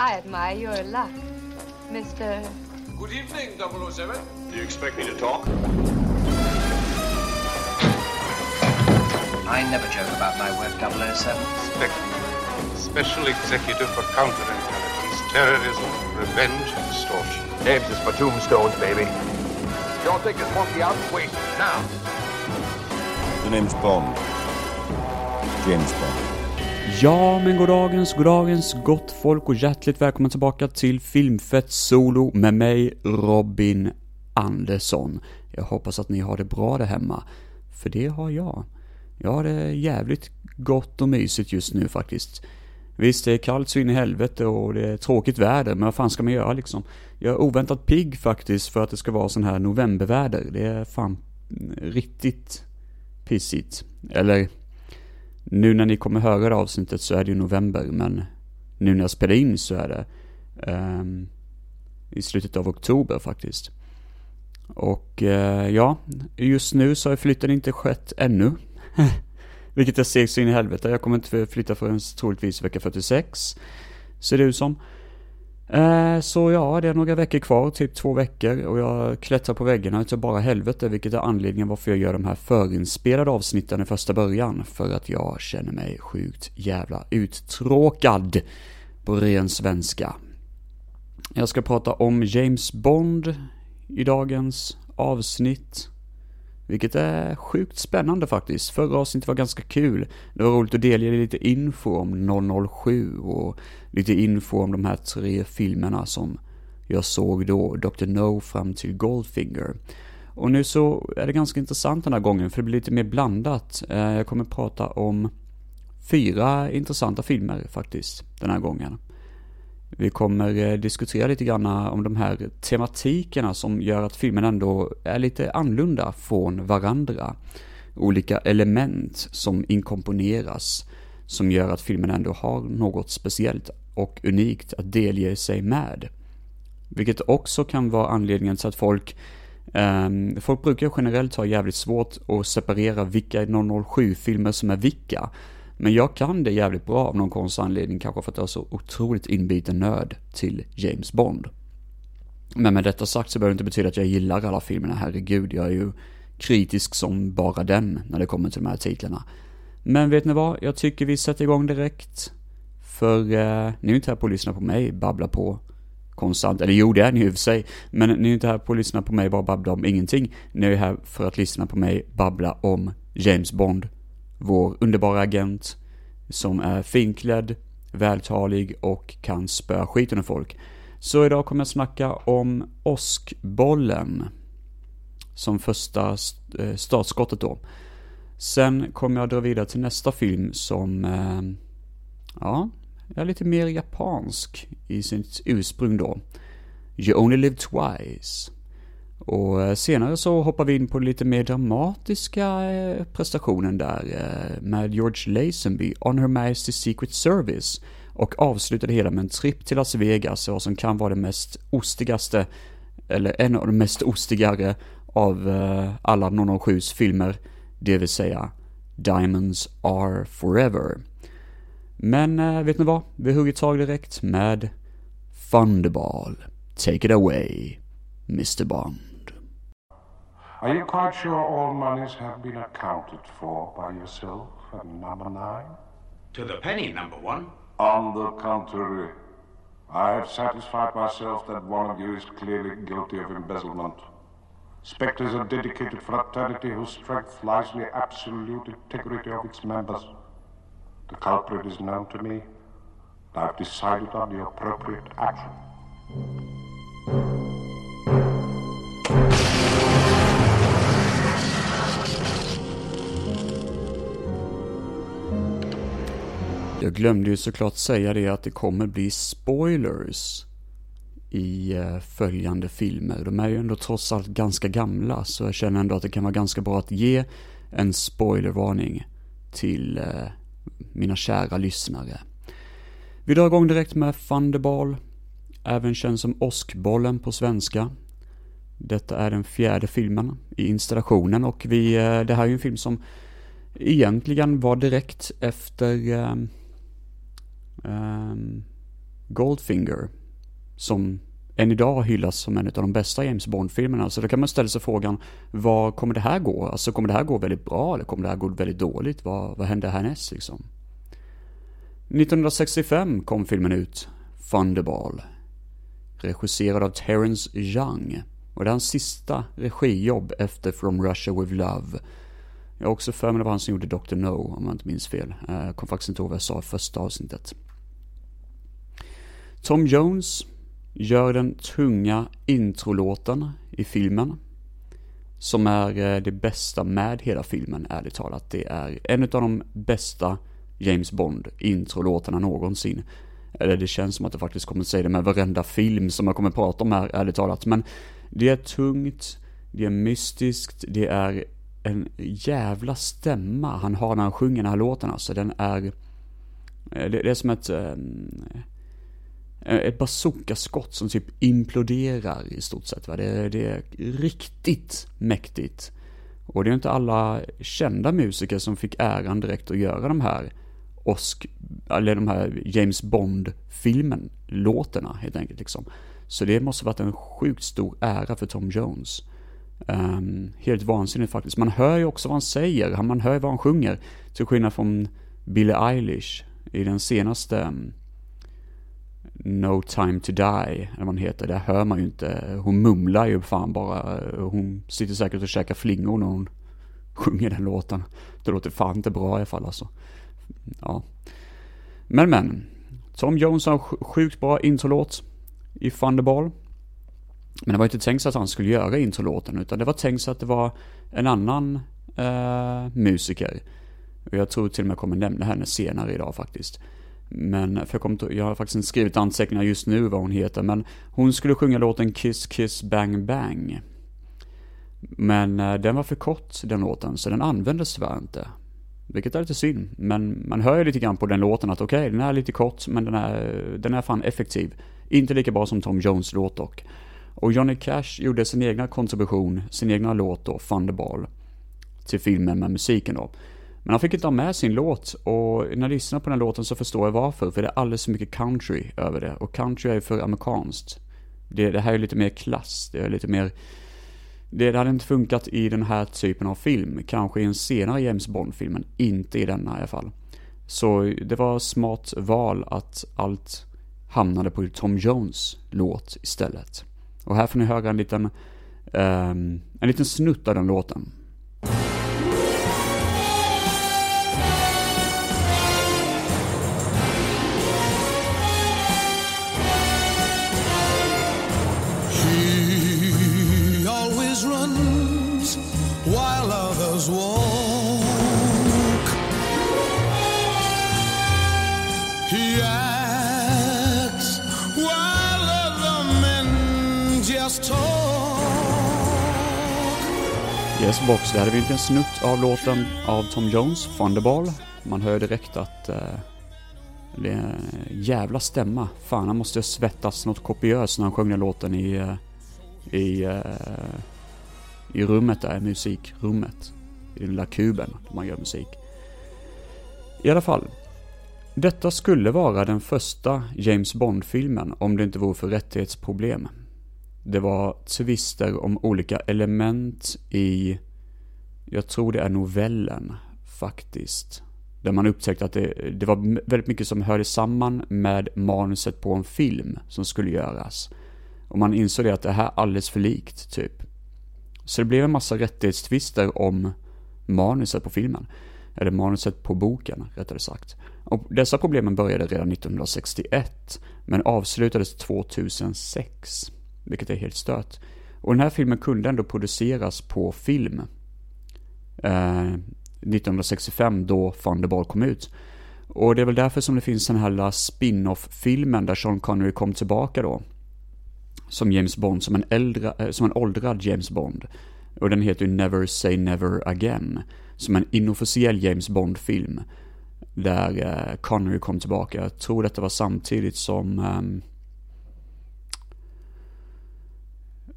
I admire your luck, Mr. Good evening, 007. Do you expect me to talk? I never joke about my work, 007. Spectre, Special Executive for Counterintelligence, Terrorism, Revenge, and Extortion. Names is for tombstones, baby. Don't take this monkey out and waste it now. The name's Bond. James Bond. Ja, men goddagens, goddagens gott folk och hjärtligt välkomna tillbaka till Filmfett Solo med mig, Robin Andersson. Jag hoppas att ni har det bra där hemma, för det har jag. Jag har det jävligt gott och mysigt just nu faktiskt. Visst, det är kallt så in i helvete och det är tråkigt väder, men vad fan ska man göra liksom? Jag är oväntat pigg faktiskt för att det ska vara sån här novemberväder. Det är fan riktigt pissigt. Eller, nu när ni kommer höra det avsnittet så är det ju november, men nu när jag spelar in så är det um, i slutet av oktober faktiskt. Och uh, ja, just nu så har flytten inte skett ännu. Vilket jag ser så in i helvete. Jag kommer inte flytta förrän troligtvis vecka 46. Ser det ut som. Eh, så ja, det är några veckor kvar, typ två veckor. Och jag klättrar på väggarna utav bara helvete. Vilket är anledningen varför jag gör de här förinspelade avsnitten i första början. För att jag känner mig sjukt jävla uttråkad. På ren svenska. Jag ska prata om James Bond i dagens avsnitt. Vilket är sjukt spännande faktiskt. Förra avsnittet var ganska kul. Det var roligt att delge lite info om 007 och lite info om de här tre filmerna som jag såg då, Dr. No fram till Goldfinger. Och nu så är det ganska intressant den här gången, för det blir lite mer blandat. Eh, jag kommer prata om fyra intressanta filmer faktiskt, den här gången. Vi kommer eh, diskutera lite grann eh, om de här tematikerna som gör att filmen ändå är lite annorlunda från varandra. Olika element som inkomponeras som gör att filmen ändå har något speciellt och unikt att delge sig med. Vilket också kan vara anledningen till att folk Um, folk brukar generellt ha jävligt svårt att separera vilka 007-filmer som är vilka. Men jag kan det jävligt bra av någon konstig anledning, kanske för att jag är så otroligt inbiten nörd till James Bond. Men med detta sagt så behöver det inte betyda att jag gillar alla filmerna, herregud, jag är ju kritisk som bara den när det kommer till de här titlarna. Men vet ni vad, jag tycker vi sätter igång direkt. För eh, ni är ju inte här på att lyssna på mig babbla på konstant, eller jo det är ni i och för sig, men ni är inte här på att lyssna på mig bara babbla om ingenting. Ni är här för att lyssna på mig babbla om James Bond vår underbara agent som är finklädd, vältalig och kan spöa skiten ur folk. Så idag kommer jag snacka om åskbollen som första eh, startskottet då. Sen kommer jag dra vidare till nästa film som, eh, ja, är lite mer japansk i sitt ursprung då. You only live twice. Och eh, senare så hoppar vi in på lite mer dramatiska eh, prestationen där eh, med George Lazenby, On Her Majesty's Secret Service och avslutar det hela med en tripp till Las Vegas och som kan vara det mest ostigaste, eller en av de mest ostigare av alla 007s filmer, det vill säga Diamonds Are Forever. Men vet ni vad? Vi hugger tag direkt med Thunderball. Take it away, Mr. Bond. Are you quite sure all monies have been accounted for by yourself and number nine? To the penny, number one. On the contrary, I have satisfied myself that one of you is clearly guilty of embezzlement. Spectres are a dedicated fraternity whose strength lies in the absolute integrity of its members. The culprit is known to me. I've decided on the appropriate action. Jag glömde ju såklart säga det att det kommer bli spoilers i eh, följande filmer. De är ju ändå trots allt ganska gamla, så jag känner ändå att det kan vara ganska bra att ge en spoilervarning till eh, mina kära lyssnare. Vi drar igång direkt med Thunderball, även känd som Åskbollen på svenska. Detta är den fjärde filmen i installationen och vi, eh, det här är ju en film som egentligen var direkt efter Um, Goldfinger, som än idag hyllas som en av de bästa James Bond-filmerna. Så då kan man ställa sig frågan, vad kommer det här gå? Alltså kommer det här gå väldigt bra eller kommer det här gå väldigt dåligt? Vad, vad händer härnäst liksom? 1965 kom filmen ut, Thunderball. Regisserad av Terrence Young. Och det är hans sista regijobb efter From Russia With Love. Jag har också för mig det var han som gjorde Dr. No, om jag inte minns fel. Jag kom faktiskt inte ihåg vad jag sa i första avsnittet. Tom Jones gör den tunga introlåten i filmen. Som är eh, det bästa med hela filmen, ärligt talat. Det är en av de bästa James Bond introlåtarna någonsin. Eller det känns som att jag faktiskt kommer säga det med varenda film som jag kommer prata om här, ärligt talat. Men det är tungt, det är mystiskt, det är en jävla stämma han har när han sjunger den här låten alltså. Den är, eh, det är som ett, ehm, Eh, ett bazookaskott som typ imploderar i stort sett. Va? Det, det är riktigt mäktigt. Och det är inte alla kända musiker som fick äran direkt att göra de här Osk, eller de här James Bond-filmen, låtarna helt enkelt liksom. Så det måste varit en sjukt stor ära för Tom Jones. Um, helt vansinnigt faktiskt. Man hör ju också vad han säger, man hör ju vad han sjunger. Till skillnad från Billie Eilish i den senaste um, No time to die, eller vad hon heter. Där hör man ju inte, hon mumlar ju fan bara. Hon sitter säkert och käkar flingor när hon sjunger den låten. Det låter fan inte bra i alla fall alltså. Ja. Men men. Tom Jones har sjukt bra introlåt i Thunderball. Men det var inte tänkt så att han skulle göra introlåten utan det var tänkt så att det var en annan eh, musiker. Och jag tror till och med jag kommer nämna henne senare idag faktiskt. Men, för jag, kom jag har faktiskt inte skrivit anteckningar just nu vad hon heter, men hon skulle sjunga låten Kiss Kiss Bang Bang. Men eh, den var för kort den låten, så den användes tyvärr inte. Vilket är lite synd, men man hör ju lite grann på den låten att okej, okay, den är lite kort, men den är, den är fan effektiv. Inte lika bra som Tom Jones låt dock. Och Johnny Cash gjorde sin egna kontribution, sin egna låt då, Thunderball, till filmen med musiken då. Men han fick inte ha med sin låt och när jag lyssnar på den låten så förstår jag varför, för det är alldeles för mycket country över det. Och country är ju för amerikanskt. Det, det här är lite mer klass, det är lite mer... Det, det hade inte funkat i den här typen av film, kanske i en senare James Bond-film, men inte i denna i alla fall. Så det var smart val att allt hamnade på Tom Jones låt istället. Och här får ni höra en liten, um, en liten snutt av den låten. Yes box, Där hade vi inte en snutt av låten av Tom Jones, Thunderball. Man hör direkt att eh, det är en jävla stämma. Fan, han måste svettas något kopiöst när han sjöng den låten i, eh, i, eh, i rummet där, musikrummet. I den lilla kuben där man gör musik. I alla fall. Detta skulle vara den första James Bond-filmen om det inte vore för rättighetsproblem. Det var tvister om olika element i, jag tror det är novellen faktiskt. Där man upptäckte att det, det var väldigt mycket som hörde samman med manuset på en film som skulle göras. Och man insåg det att det här är alldeles för likt, typ. Så det blev en massa rättighetstvister om manuset på filmen. Eller manuset på boken, rättare sagt. Och dessa problemen började redan 1961, men avslutades 2006 vilket är helt stört. Och den här filmen kunde ändå produceras på film. Eh, 1965 då Thunderball kom ut. Och det är väl därför som det finns den här spin-off-filmen där Sean Connery kom tillbaka då. Som James Bond, som en, äldre, eh, som en åldrad James Bond. Och den heter ju Never Say Never Again. Som en inofficiell James Bond-film. Där eh, Connery kom tillbaka. Jag tror detta var samtidigt som ehm, um,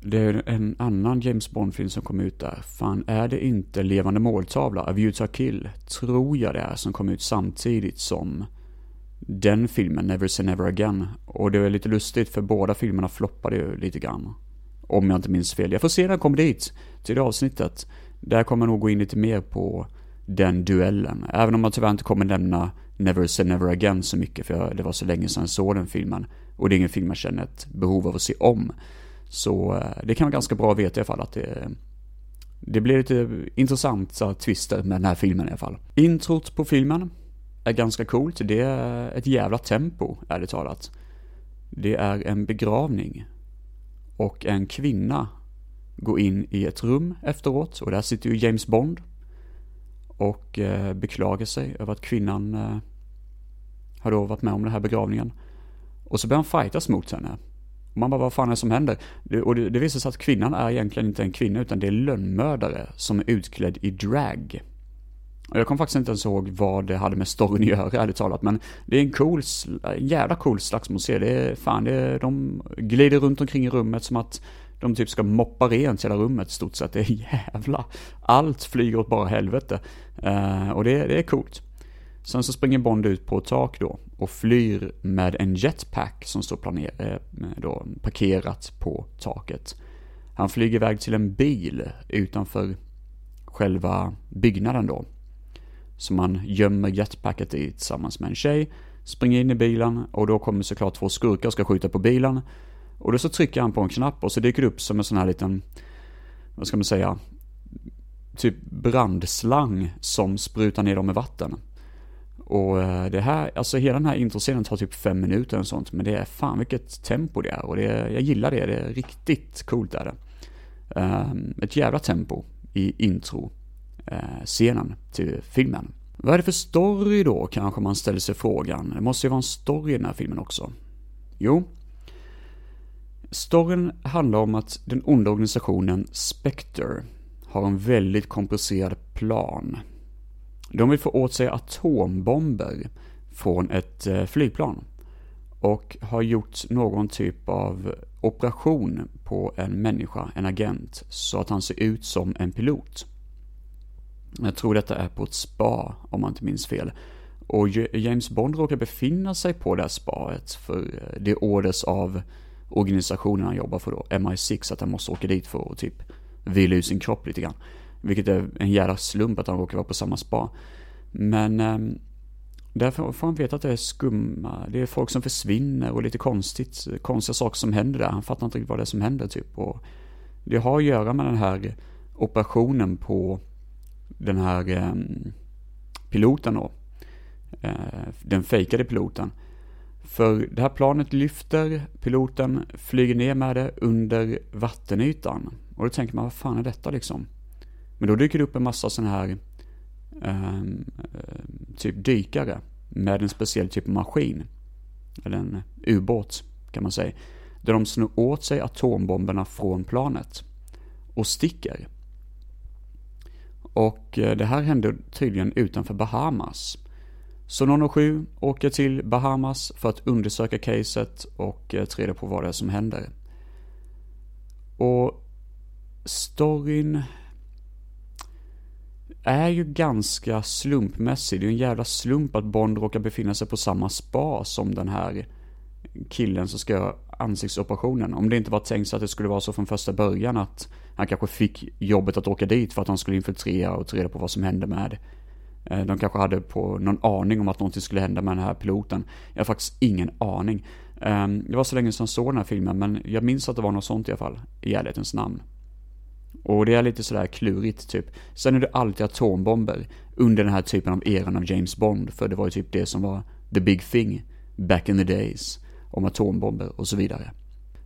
det är en annan James Bond-film som kom ut där. Fan, är det inte Levande måltavla, A View to Kill? Tror jag det är, som kom ut samtidigt som den filmen, Never Say Never Again. Och det är lite lustigt för båda filmerna floppade ju lite grann. Om jag inte minns fel. Jag får se när jag kommer dit, till det avsnittet. Där kommer jag nog gå in lite mer på den duellen. Även om jag tyvärr inte kommer nämna Never Say Never Again så mycket, för det var så länge sedan jag såg den filmen. Och det är ingen film jag känner ett behov av att se om. Så eh, det kan vara ganska bra att veta i alla fall att det, det blir lite intressanta twister med den här filmen i alla fall. Introt på filmen är ganska coolt. Det är ett jävla tempo, ärligt talat. Det är en begravning. Och en kvinna går in i ett rum efteråt och där sitter ju James Bond. Och eh, beklagar sig över att kvinnan eh, har då varit med om den här begravningen. Och så börjar han fightas mot henne. Man bara, vad fan är det som händer? Det, och det, det visar sig att kvinnan är egentligen inte en kvinna, utan det är lönnmördare som är utklädd i drag. Och jag kommer faktiskt inte ens ihåg vad det hade med storyn att göra, ärligt talat, men det är en cool, en jävla cool slagsmålsserie. Det är fan, det är, de glider runt omkring i rummet som att de typ ska moppa rent hela rummet i stort sett. Det är jävla, allt flyger åt bara helvete. Uh, och det, det är coolt. Sen så springer Bond ut på ett tak då och flyr med en jetpack som står planer, eh, då, parkerat på taket. Han flyger iväg till en bil utanför själva byggnaden då. Som han gömmer jetpacket i tillsammans med en tjej. Springer in i bilen och då kommer såklart två skurkar och ska skjuta på bilen. Och då så trycker han på en knapp och så dyker det upp som en sån här liten, vad ska man säga, typ brandslang som sprutar ner dem med vatten. Och eh, det här, alltså hela den här introscenen tar typ fem minuter och sånt, men det är fan vilket tempo det är och det är, jag gillar det, det är riktigt coolt är det. Um, ett jävla tempo i intro uh, scenen till filmen. Vad är det för story då, kanske man ställer sig frågan. Det måste ju vara en story i den här filmen också. Jo. Storyn handlar om att den onda organisationen Spectre har en väldigt komplicerad plan de vill få åt sig atombomber från ett eh, flygplan och har gjort någon typ av operation på en människa, en agent, så att han ser ut som en pilot. Jag tror detta är på ett spa, om man inte minns fel. Och James Bond råkar befinna sig på det här spaet, för eh, det orders av organisationen han jobbar för då, MI6, att han måste åka dit för att typ vila ut sin kropp lite grann. Vilket är en jävla slump att han råkar vara på samma spa. Men eh, där får han veta att det är skumma, det är folk som försvinner och lite konstigt, konstiga saker som händer där. Han fattar inte riktigt vad det är som händer typ. Och det har att göra med den här operationen på den här eh, piloten då. Eh, den fejkade piloten. För det här planet lyfter, piloten flyger ner med det under vattenytan. Och då tänker man, vad fan är detta liksom? Men då dyker det upp en massa sådana här ehm, eh, typ dykare med en speciell typ av maskin. Eller en ubåt kan man säga. Där de snor åt sig atombomberna från planet och sticker. Och eh, det här hände tydligen utanför Bahamas. Så 007 åker till Bahamas för att undersöka caset och eh, ta reda på vad det är som händer. Och storyn är ju ganska slumpmässig. Det är ju en jävla slump att Bond råkar befinna sig på samma spa som den här killen som ska göra ansiktsoperationen. Om det inte var tänkt så att det skulle vara så från första början att han kanske fick jobbet att åka dit för att han skulle infiltrera och ta reda på vad som hände med eh, de kanske hade på någon aning om att någonting skulle hända med den här piloten. Jag har faktiskt ingen aning. Ehm, det var så länge sedan jag såg den här filmen, men jag minns att det var något sånt i alla fall, i ärlighetens namn. Och det är lite sådär klurigt typ. Sen är det alltid atombomber under den här typen av eran av James Bond, för det var ju typ det som var the big thing back in the days, om atombomber och så vidare.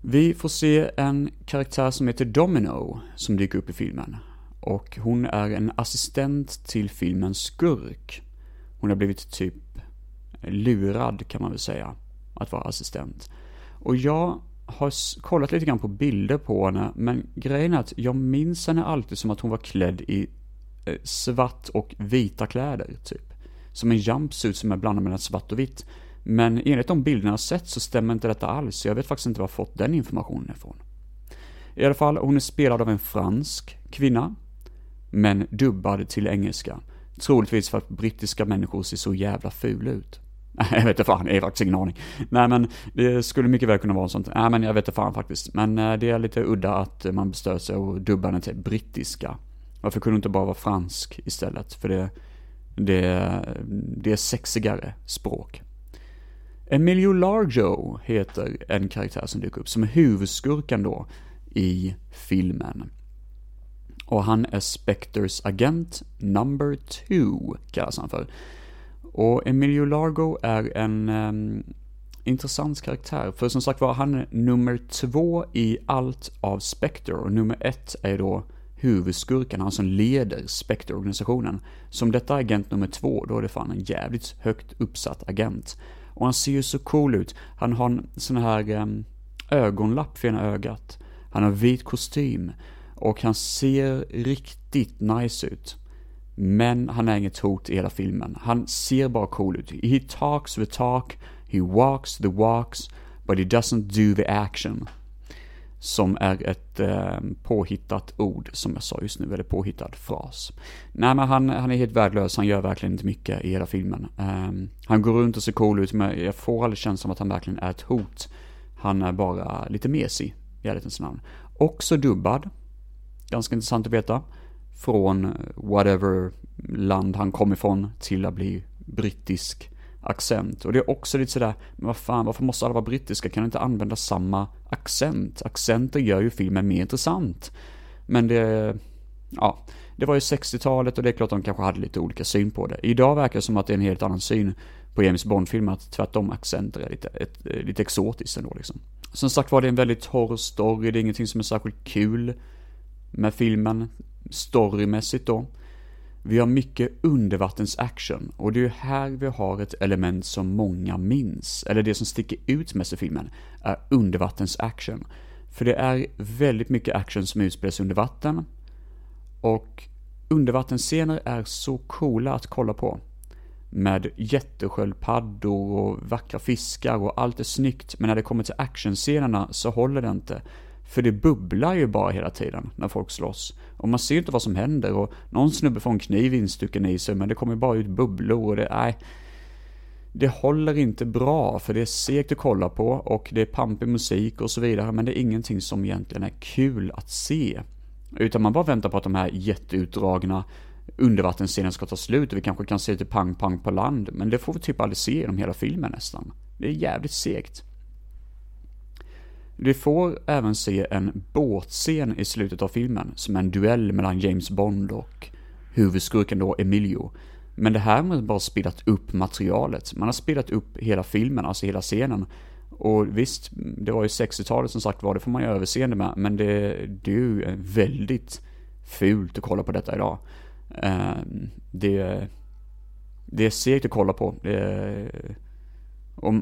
Vi får se en karaktär som heter Domino, som dyker upp i filmen. Och hon är en assistent till filmens skurk. Hon har blivit typ lurad kan man väl säga, att vara assistent. Och jag har kollat lite grann på bilder på henne, men grejen är att jag minns henne alltid som att hon var klädd i eh, svart och vita kläder, typ. Som en jumpsuit som är blandad mellan svart och vitt. Men enligt de bilderna jag sett så stämmer inte detta alls, så jag vet faktiskt inte var jag fått den informationen ifrån. I alla fall, hon är spelad av en fransk kvinna, men dubbad till engelska. Troligtvis för att brittiska människor ser så jävla fula ut. Nej, jag vet inte fan, jag har faktiskt ingen aning. Nej, men det skulle mycket väl kunna vara sånt. Nej, men jag vet inte fan faktiskt. Men eh, det är lite udda att man bestör sig och dubbar den till brittiska. Varför kunde det inte bara vara fransk istället? För det, det, det är sexigare språk. Emilio Largo heter en karaktär som dyker upp, som är huvudskurken då i filmen. Och han är Spectres agent number two, kallas han för. Och Emilio Largo är en um, intressant karaktär, för som sagt var, han är nummer två i allt av Spectre, och nummer ett är då huvudskurken, han som leder Spectre-organisationen. Som detta agent nummer två, då är det fan en jävligt högt uppsatt agent. Och han ser ju så cool ut. Han har en sån här um, ögonlapp för ena ögat. Han har vit kostym. Och han ser riktigt nice ut. Men han är inget hot i hela filmen. Han ser bara cool ut. He talks the talk, he walks the walks, but he doesn't do the action. Som är ett eh, påhittat ord, som jag sa just nu, eller påhittad fras. Nej men han, han är helt värdelös, han gör verkligen inte mycket i hela filmen. Um, han går runt och ser cool ut, men jag får aldrig känslan att han verkligen är ett hot. Han är bara lite mesig, i ärlighetens namn. Också dubbad, ganska intressant att veta. Från eh, whatever land han kom ifrån till att bli brittisk accent. Och det är också lite sådär, men vad fan, varför måste alla vara brittiska? Kan inte använda samma accent? Accenter gör ju filmen mer intressant. Men det, ja, det var ju 60-talet och det är klart de kanske hade lite olika syn på det. Idag verkar det som att det är en helt annan syn på James Bond-filmer, att tvärtom accenter är lite, ett, eh, lite exotiskt ändå liksom. Som sagt var det är en väldigt torr story, det är ingenting som är särskilt kul med filmen, storymässigt då. Vi har mycket undervattensaction och det är ju här vi har ett element som många minns, eller det som sticker ut mest i filmen, är undervattensaction. För det är väldigt mycket action som utspelas under vatten och undervattensscener är så coola att kolla på. Med jättesköldpaddor och vackra fiskar och allt är snyggt, men när det kommer till actionscenerna så håller det inte. För det bubblar ju bara hela tiden när folk slåss. Och man ser ju inte vad som händer och någon snubbe får en kniv instucken i sig men det kommer bara ut bubblor och det, nej. Det håller inte bra för det är segt att kolla på och det är pampig musik och så vidare men det är ingenting som egentligen är kul att se. Utan man bara väntar på att de här jätteutdragna undervattensscenerna ska ta slut och vi kanske kan se lite pang-pang på land men det får vi typ aldrig se genom hela filmen nästan. Det är jävligt segt. Vi får även se en båtscen i slutet av filmen, som är en duell mellan James Bond och huvudskurken då Emilio. Men det här har man bara spelat upp materialet. Man har spelat upp hela filmen, alltså hela scenen. Och visst, det var ju 60-talet som sagt var, det får man ju överseende med, men det, det är ju väldigt fult att kolla på detta idag. Ehm, det, det är segt att kolla på. Det, och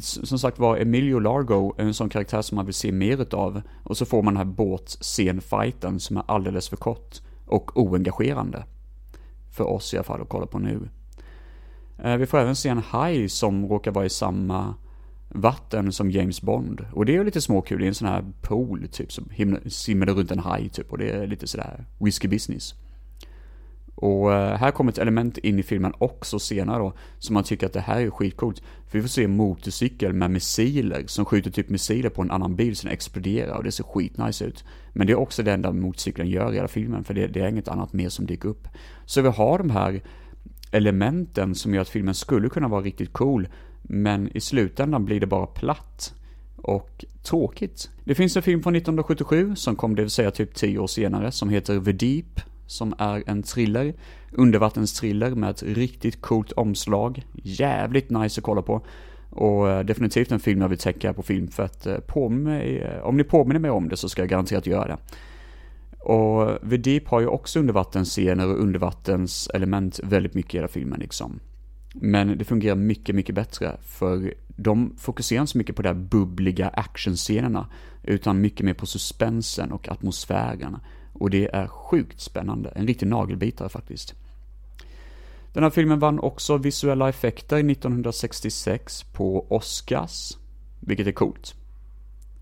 som sagt var, Emilio Largo är en sån karaktär som man vill se mer utav. Och så får man den här båtscenfighten som är alldeles för kort och oengagerande. För oss i alla fall att kolla på nu. Eh, vi får även se en haj som råkar vara i samma vatten som James Bond. Och det är ju lite småkul, det är en sån här pool typ som simmade runt en haj typ. Och det är lite sådär whisky business. Och eh, här kommer ett element in i filmen också senare då, som man tycker att det här är skitcoolt. För vi får se en motorcykel med missiler som skjuter typ missiler på en annan bil som exploderar och det ser skitnice ut. Men det är också det enda motorcykeln gör i hela filmen, för det, det är inget annat mer som dyker upp. Så vi har de här elementen som gör att filmen skulle kunna vara riktigt cool, men i slutändan blir det bara platt och tråkigt. Det finns en film från 1977 som kom, det vill säga typ 10 år senare, som heter The Deep, som är en thriller, undervattensthriller med ett riktigt coolt omslag. Jävligt nice att kolla på. Och eh, definitivt en film jag vill täcka på film för att eh, på mig, eh, om ni påminner mig om det så ska jag garanterat göra det. Och The Deep har ju också undervattensscener och undervattenselement väldigt mycket i hela filmen liksom. Men det fungerar mycket, mycket bättre för de fokuserar inte så mycket på de här bubbliga actionscenerna utan mycket mer på suspensen och atmosfären och det är sjukt spännande, en riktig nagelbitare faktiskt. Den här filmen vann också visuella effekter 1966 på Oscars, vilket är coolt.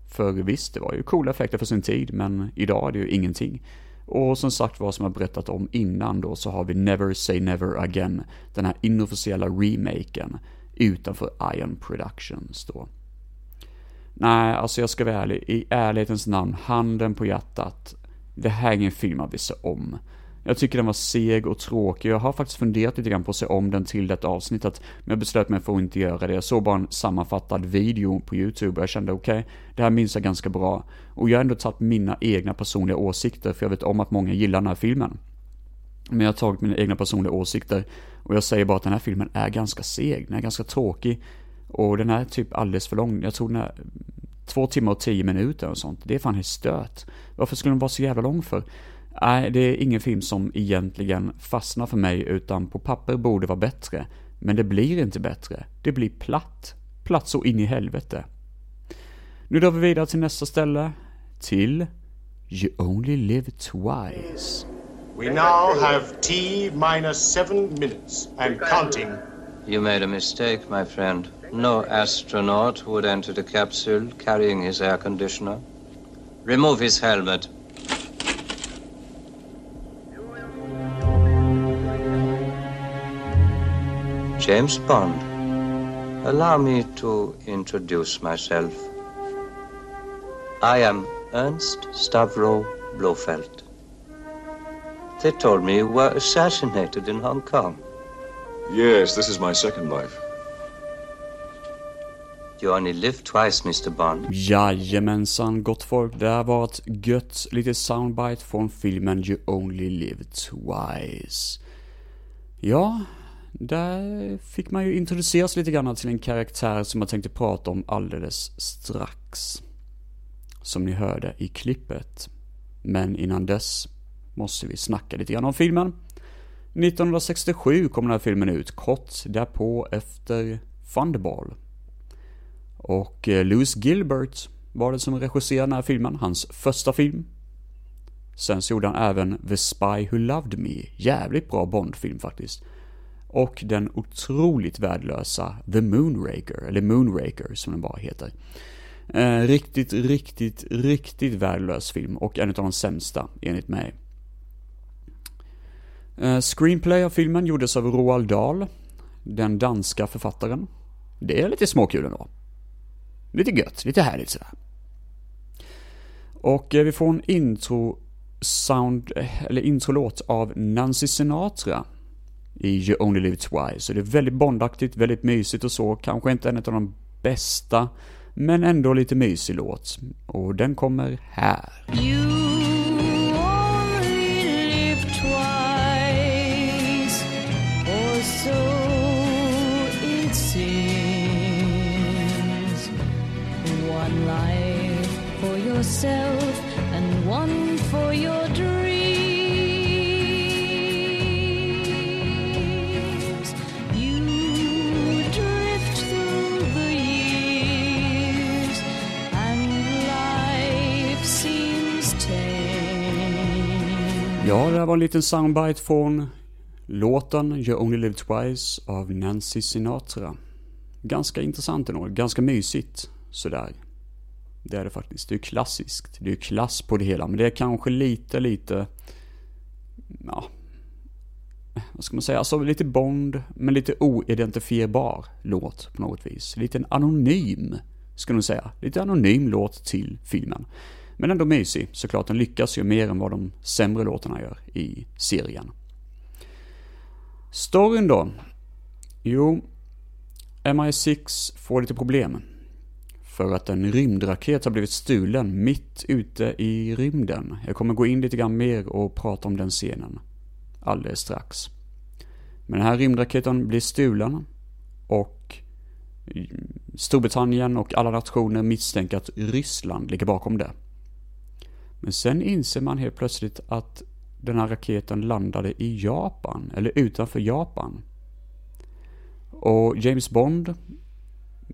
För visst, det var ju coola effekter för sin tid, men idag är det ju ingenting. Och som sagt vad som jag berättat om innan då så har vi Never Say Never Again, den här inofficiella remaken utanför Ion Productions då. Nej, alltså jag ska vara ärlig, i ärlighetens namn, handen på hjärtat. Det här är ingen film man vill se om. Jag tycker den var seg och tråkig. Jag har faktiskt funderat lite grann på att se om den till detta avsnittet. Men jag beslöt mig för att inte göra det. Jag såg bara en sammanfattad video på YouTube och jag kände okej, okay, det här minns jag ganska bra. Och jag har ändå tagit mina egna personliga åsikter, för jag vet om att många gillar den här filmen. Men jag har tagit mina egna personliga åsikter och jag säger bara att den här filmen är ganska seg, den är ganska tråkig. Och den är typ alldeles för lång. Jag tror den är två timmar och tio minuter och sånt. Det är fan helt stört. Varför skulle den vara så jävla lång för? Nej, det är ingen film som egentligen fastnar för mig, utan på papper borde vara bättre. Men det blir inte bättre. Det blir platt. Platt så in i helvete. Nu drar vi vidare till nästa ställe. Till You Only Live Twice. We now have T minus seven minutes and counting. You made a mistake, my friend. No astronaut would enter the capsule carrying his air conditioner. Remove his helmet. James Bond. Allow me to introduce myself. I am Ernst Stavro Blofeld. They told me you were assassinated in Hong Kong. Yes, this is my second life. You only live twice, Mr. Bond. Jajamensan, gott folk. Det här var ett gött litet soundbite från filmen You Only Live Twice. Ja, där fick man ju introduceras lite grann till en karaktär som jag tänkte prata om alldeles strax. Som ni hörde i klippet. Men innan dess måste vi snacka lite grann om filmen. 1967 kom den här filmen ut, kort därpå efter Thunderball. Och eh, Louis Gilbert var det som regisserade den här filmen, hans första film. Sen så gjorde han även The Spy Who Loved Me, jävligt bra Bondfilm faktiskt och den otroligt värdelösa The Moonraker, eller Moonraker som den bara heter. Eh, riktigt, riktigt, riktigt värdelös film och en av de sämsta enligt mig. Eh, Screenplay av filmen gjordes av Roald Dahl, den danska författaren. Det är lite småkul ändå. Lite gött, lite härligt sådär. Och eh, vi får en intro sound, eh, eller introlåt av Nancy Sinatra i You Only Live Twice. Så det är väldigt bondaktigt, väldigt mysigt och så. Kanske inte en av de bästa, men ändå lite mysig låt. Och den kommer här. You yourself and one for your dreams. You drift through the years and life seems tame. Ja, det här var en liten soundbite från låten You Only Live Twice av Nancy Sinatra. Ganska intressant ändå, ganska mysigt sådär. Det är det faktiskt. Det är klassiskt. Det är klass på det hela, men det är kanske lite, lite... Ja... Vad ska man säga? Alltså lite Bond, men lite oidentifierbar låt på något vis. Lite anonym, skulle man säga. Lite anonym låt till filmen. Men ändå mysig, såklart. Den lyckas ju mer än vad de sämre låtarna gör i serien. Storyn då? Jo, MI6 får lite problem. För att en rymdraket har blivit stulen mitt ute i rymden. Jag kommer gå in lite grann mer och prata om den scenen alldeles strax. Men den här rymdraketen blir stulen och Storbritannien och alla nationer misstänker att Ryssland ligger bakom det. Men sen inser man helt plötsligt att den här raketen landade i Japan, eller utanför Japan. Och James Bond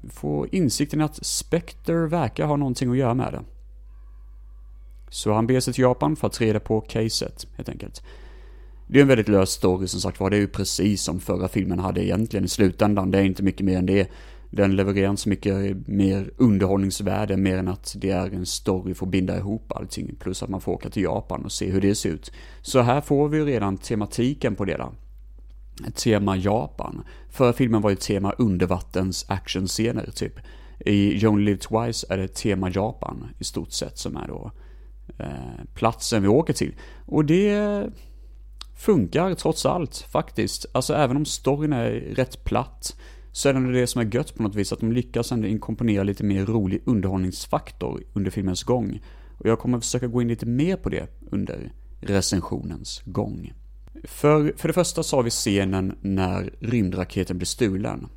får insikten att Spectre verkar ha någonting att göra med det. Så han beger sig till Japan för att reda på caset, helt enkelt. Det är en väldigt lös story som sagt var, det är ju precis som förra filmen hade egentligen i slutändan, det är inte mycket mer än det. Den levererar inte så mycket mer underhållningsvärde mer än att det är en story för att binda ihop allting. Plus att man får åka till Japan och se hur det ser ut. Så här får vi redan tematiken på det där tema Japan. Förra filmen var ju tema undervattens actionscener typ. I You Live Twice är det tema Japan i stort sett som är då eh, platsen vi åker till. Och det funkar trots allt faktiskt. Alltså även om storyn är rätt platt så är det det som är gött på något vis, att de lyckas ändå inkomponera lite mer rolig underhållningsfaktor under filmens gång. Och jag kommer försöka gå in lite mer på det under recensionens gång. För, för det första så har vi scenen när rymdraketen blir stulen.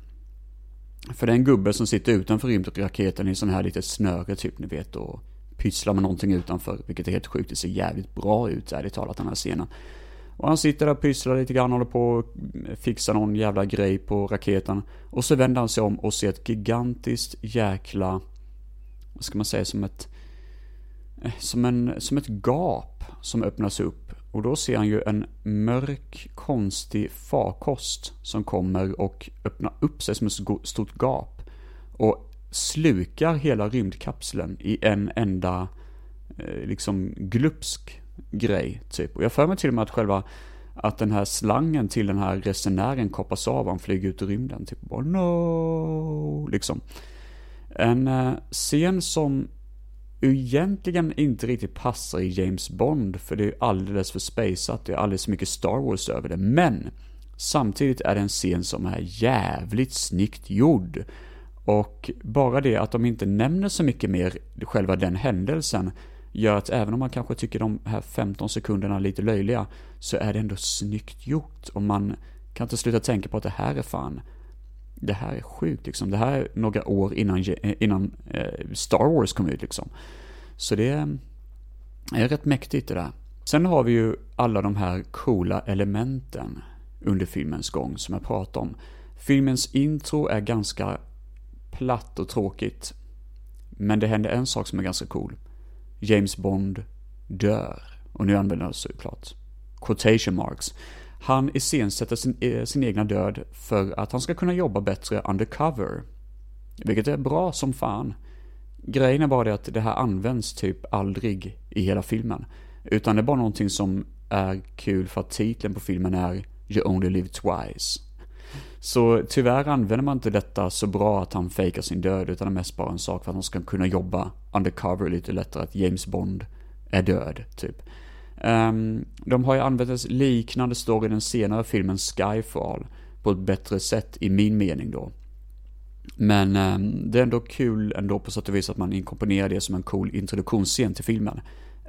För det är en gubbe som sitter utanför rymdraketen i sån här litet snöre typ, ni vet, och pysslar med någonting utanför, vilket är helt sjukt. Det ser jävligt bra ut, ärligt talat, den här scenen. Och han sitter där och pysslar lite grann, håller på och fixar någon jävla grej på raketen. Och så vänder han sig om och ser ett gigantiskt jäkla, vad ska man säga, som ett, eh, som en, som ett gap som öppnas upp. Och då ser han ju en mörk, konstig farkost som kommer och öppnar upp sig som ett stort gap. Och slukar hela rymdkapseln i en enda, eh, liksom, glupsk grej, typ. Och jag för mig till och med att själva, att den här slangen till den här resenären koppas av och han flyger ut i rymden. Typ bara no, liksom. En eh, scen som egentligen inte riktigt passar i James Bond, för det är alldeles för spaceat, det är alldeles för mycket Star Wars över det. Men samtidigt är det en scen som är jävligt snyggt gjord. Och bara det att de inte nämner så mycket mer själva den händelsen gör att även om man kanske tycker de här 15 sekunderna är lite löjliga så är det ändå snyggt gjort och man kan inte sluta tänka på att det här är fan det här är sjukt liksom. Det här är några år innan, eh, innan eh, Star Wars kom ut liksom. Så det eh, är rätt mäktigt det där. Sen har vi ju alla de här coola elementen under filmens gång som jag pratade om. Filmens intro är ganska platt och tråkigt. Men det händer en sak som är ganska cool. James Bond dör. Och nu använder jag såklart quotation marks. Han iscensätter sin, eh, sin egna död för att han ska kunna jobba bättre undercover. Vilket är bra som fan. Grejen är bara det att det här används typ aldrig i hela filmen. Utan det är bara någonting som är kul för att titeln på filmen är You Only Live Twice. Så tyvärr använder man inte detta så bra att han fejkar sin död, utan det är mest bara en sak för att han ska kunna jobba undercover lite lättare, att James Bond är död, typ. Um, de har ju använt en liknande story i den senare filmen Skyfall på ett bättre sätt i min mening då. Men um, det är ändå kul ändå på sätt och vis att man inkomponerar det som en cool introduktionsscen till filmen.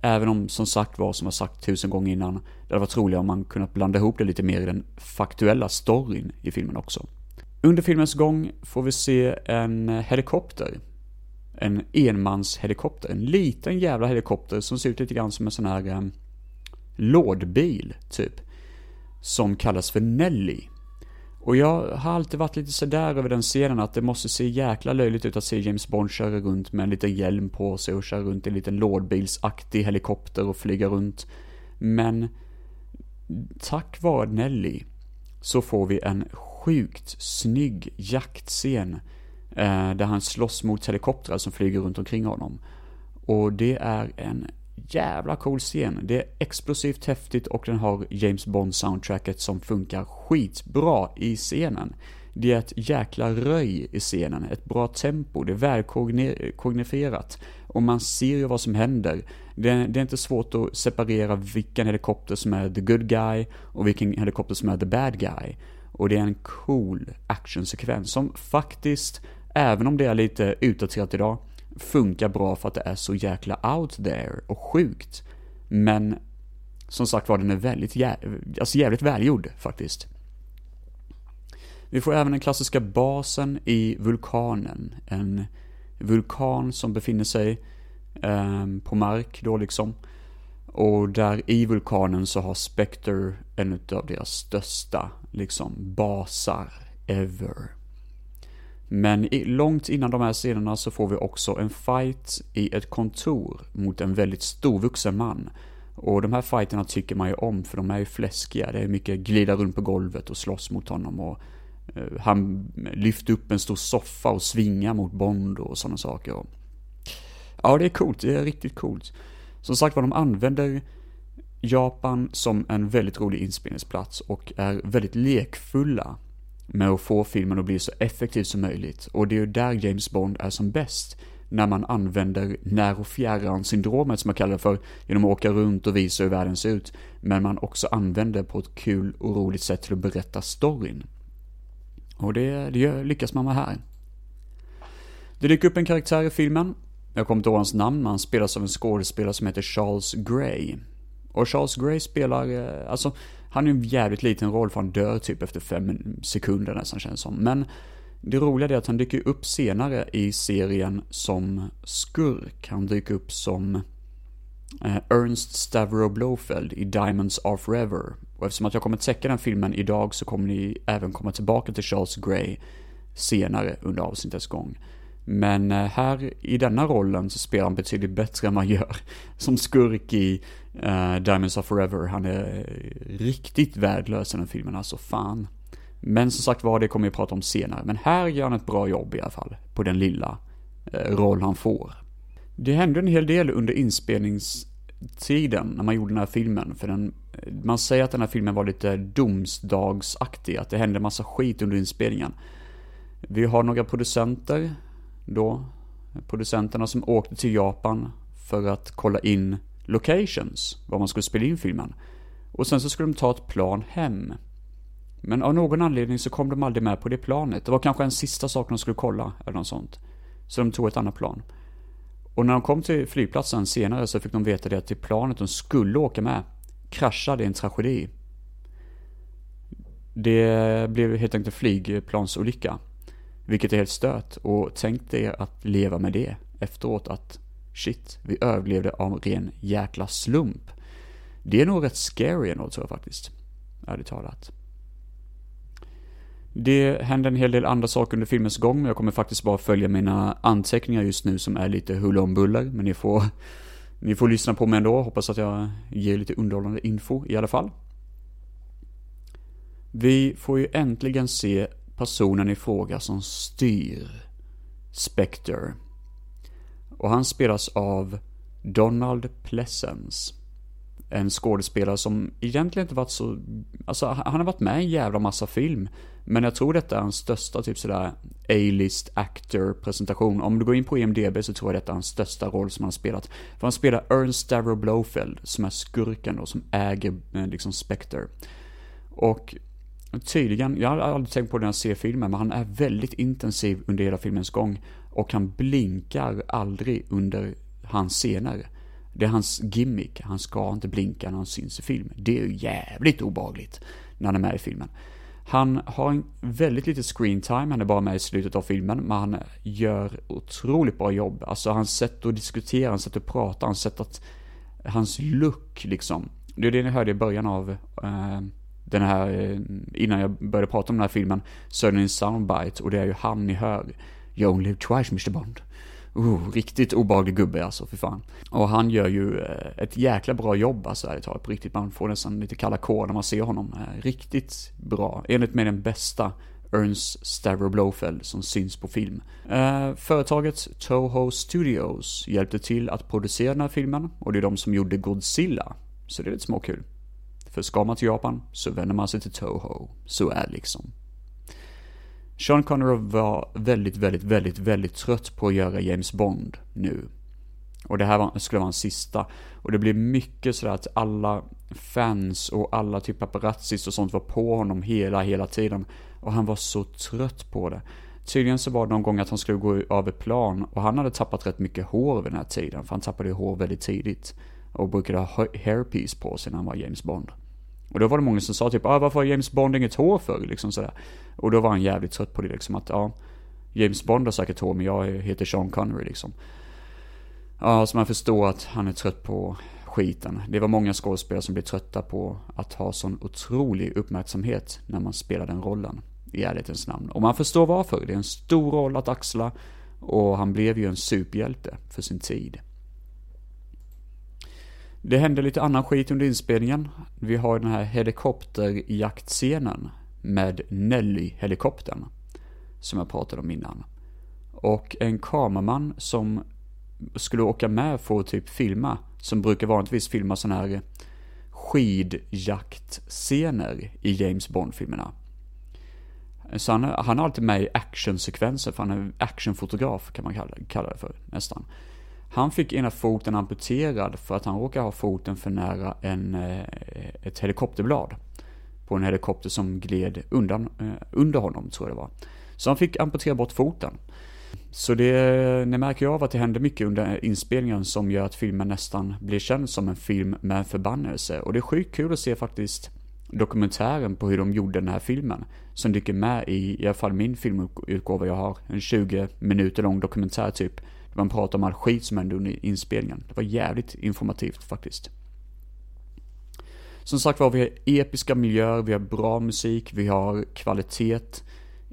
Även om, som sagt var, som jag sagt tusen gånger innan, det hade varit roligare om man kunnat blanda ihop det lite mer i den faktuella storyn i filmen också. Under filmens gång får vi se en helikopter. En enmanshelikopter. En liten jävla helikopter som ser ut lite grann som en sån här um, lådbil, typ. Som kallas för Nelly. Och jag har alltid varit lite sådär över den scenen att det måste se jäkla löjligt ut att se James Bond köra runt med en liten hjälm på sig och köra runt i en liten lådbilsaktig helikopter och flyga runt. Men tack vare Nelly så får vi en sjukt snygg jaktscen eh, där han slåss mot helikoptrar som flyger runt omkring honom. Och det är en jävla cool scen. Det är explosivt häftigt och den har James Bond-soundtracket som funkar skitbra i scenen. Det är ett jäkla röj i scenen, ett bra tempo, det är välkognifierat. Och man ser ju vad som händer. Det är, det är, inte svårt att separera vilken helikopter som är the good guy och vilken helikopter som är the bad guy. Och det är en cool actionsekvens som faktiskt, även om det är lite utdaterat idag, funkar bra för att det är så jäkla out there och sjukt. Men som sagt var, den är väldigt jä alltså jävligt välgjord faktiskt. Vi får även den klassiska basen i vulkanen. En vulkan som befinner sig eh, på mark då liksom. Och där i vulkanen så har Spectre en av deras största liksom basar ever. Men långt innan de här scenerna så får vi också en fight i ett kontor mot en väldigt storvuxen man. Och de här fighterna tycker man ju om för de är ju fläskiga. Det är mycket glida runt på golvet och slåss mot honom och eh, han lyfter upp en stor soffa och svingar mot Bond och sådana saker. Och, ja, det är coolt. Det är riktigt coolt. Som sagt var, de använder Japan som en väldigt rolig inspelningsplats och är väldigt lekfulla med att få filmen att bli så effektiv som möjligt. Och det är ju där James Bond är som bäst. När man använder när och fjärran-syndromet som jag kallar det för, genom att åka runt och visa hur världen ser ut. Men man också använder på ett kul och roligt sätt till att berätta storyn. Och det, det lyckas man med här. Det dyker upp en karaktär i filmen. Jag kommer inte ihåg hans namn, men han spelas av en skådespelare som heter Charles Gray. Och Charles Gray spelar, eh, alltså, han är en jävligt liten roll för han dör typ efter fem sekunder nästan känns som. Men det roliga är att han dyker upp senare i serien som skurk. Han dyker upp som eh, Ernst Stavro Blofeld i Diamonds Are Forever. Och eftersom att jag kommer täcka den filmen idag så kommer ni även komma tillbaka till Charles Grey senare under avsnittets gång. Men eh, här i denna rollen så spelar han betydligt bättre än man gör som skurk i uh, Diamonds of Forever. Han är eh, riktigt värdelös i den filmen, alltså fan. Men som sagt var, det kommer vi prata om senare. Men här gör han ett bra jobb i alla fall, på den lilla uh, roll han får. Det hände en hel del under inspelningstiden när man gjorde den här filmen. För den, man säger att den här filmen var lite domsdagsaktig, att det hände massa skit under inspelningen. Vi har några producenter då, producenterna som åkte till Japan för att kolla in locations, var man skulle spela in filmen. Och sen så skulle de ta ett plan hem. Men av någon anledning så kom de aldrig med på det planet. Det var kanske en sista sak de skulle kolla, eller något sånt. Så de tog ett annat plan. Och när de kom till flygplatsen senare så fick de veta det att det planet de skulle åka med kraschade i en tragedi. Det blev helt enkelt en flygplansolycka. Vilket är helt stört och tänk dig att leva med det efteråt att shit, vi överlevde av ren jäkla slump. Det är nog rätt scary ändå tror jag faktiskt. Ärligt talat. Det händer en hel del andra saker under filmens gång, men jag kommer faktiskt bara följa mina anteckningar just nu som är lite huller om buller, men ni får, ni får lyssna på mig ändå, hoppas att jag ger lite underhållande info i alla fall. Vi får ju äntligen se personen i fråga som styr Spectre. Och han spelas av Donald Pleasence. En skådespelare som egentligen inte varit så, alltså han har varit med i en jävla massa film. Men jag tror detta är hans största typ sådär A-list actor presentation. Om du går in på IMDB så tror jag detta är hans största roll som han har spelat. För han spelar Ernst Stavro Blofeld som är skurken då, som äger eh, liksom Spectre. Och Tydligen, jag har aldrig tänkt på det när jag ser filmen, men han är väldigt intensiv under hela filmens gång. Och han blinkar aldrig under hans scener. Det är hans gimmick, han ska inte blinka när han syns i film. Det är ju jävligt obagligt när han är med i filmen. Han har en väldigt lite screen time, han är bara med i slutet av filmen, men han gör otroligt bra jobb. Alltså hans sätt att diskutera, hans sätt att prata, hans sätt att... Hans look liksom. Det är det ni hörde i början av eh, den här, eh, innan jag började prata om den här filmen, så in en soundbite och det är ju han ni hör. You only live twice Mr Bond. Oh, riktigt obehaglig gubbe alltså, för fan. Och han gör ju eh, ett jäkla bra jobb alltså, ärligt talat, på riktigt. Man får nästan lite kalla kår när man ser honom. Eh, riktigt bra. Enligt mig den bästa Ernst Stavro Blofeld som syns på film. Företaget Toho Studios hjälpte till att producera den här filmen och det är de som gjorde Godzilla. Så det är lite småkul. För ska man till Japan så vänder man sig till Toho. Så är det liksom. Sean Connery var väldigt, väldigt, väldigt, väldigt trött på att göra James Bond nu. Och det här var, skulle vara en sista. Och det blev mycket sådär att alla fans och alla typ paparazzis och sånt var på honom hela, hela tiden. Och han var så trött på det. Tydligen så var det någon gång att han skulle gå över plan och han hade tappat rätt mycket hår vid den här tiden. För han tappade ju hår väldigt tidigt. Och brukade ha hairpiece på sig när han var James Bond. Och då var det många som sa typ, ah, varför har James Bond inget hår för? Liksom sådär. Och då var han jävligt trött på det liksom att, ja, James Bond har säkert hår men jag heter Sean Connery liksom. Ja, så man förstår att han är trött på skiten. Det var många skådespelare som blev trötta på att ha sån otrolig uppmärksamhet när man spelar den rollen. I ärlighetens namn. Och man förstår varför. Det är en stor roll att axla. Och han blev ju en superhjälte för sin tid. Det hände lite annan skit under inspelningen. Vi har den här helikopterjaktscenen med Nelly-helikoptern. Som jag pratade om innan. Och en kameraman som skulle åka med för att typ filma, som brukar vanligtvis filma sådana här skidjaktscener i James Bond-filmerna. Så han, han är alltid med i actionsekvenser, för han är actionfotograf kan man kalla, kalla det för, nästan. Han fick ena foten amputerad för att han råkade ha foten för nära en, eh, ett helikopterblad. På en helikopter som gled undan, eh, under honom, tror jag det var. Så han fick amputera bort foten. Så det, ni märker ju av att det händer mycket under inspelningen som gör att filmen nästan blir känd som en film med förbannelse. Och det är sjukt kul att se faktiskt dokumentären på hur de gjorde den här filmen. Som dyker med i, i alla fall min filmutgåva jag har. En 20 minuter lång dokumentär typ. Där man pratar om all skit som hände under inspelningen. Det var jävligt informativt faktiskt. Som sagt var, vi har episka miljöer, vi har bra musik, vi har kvalitet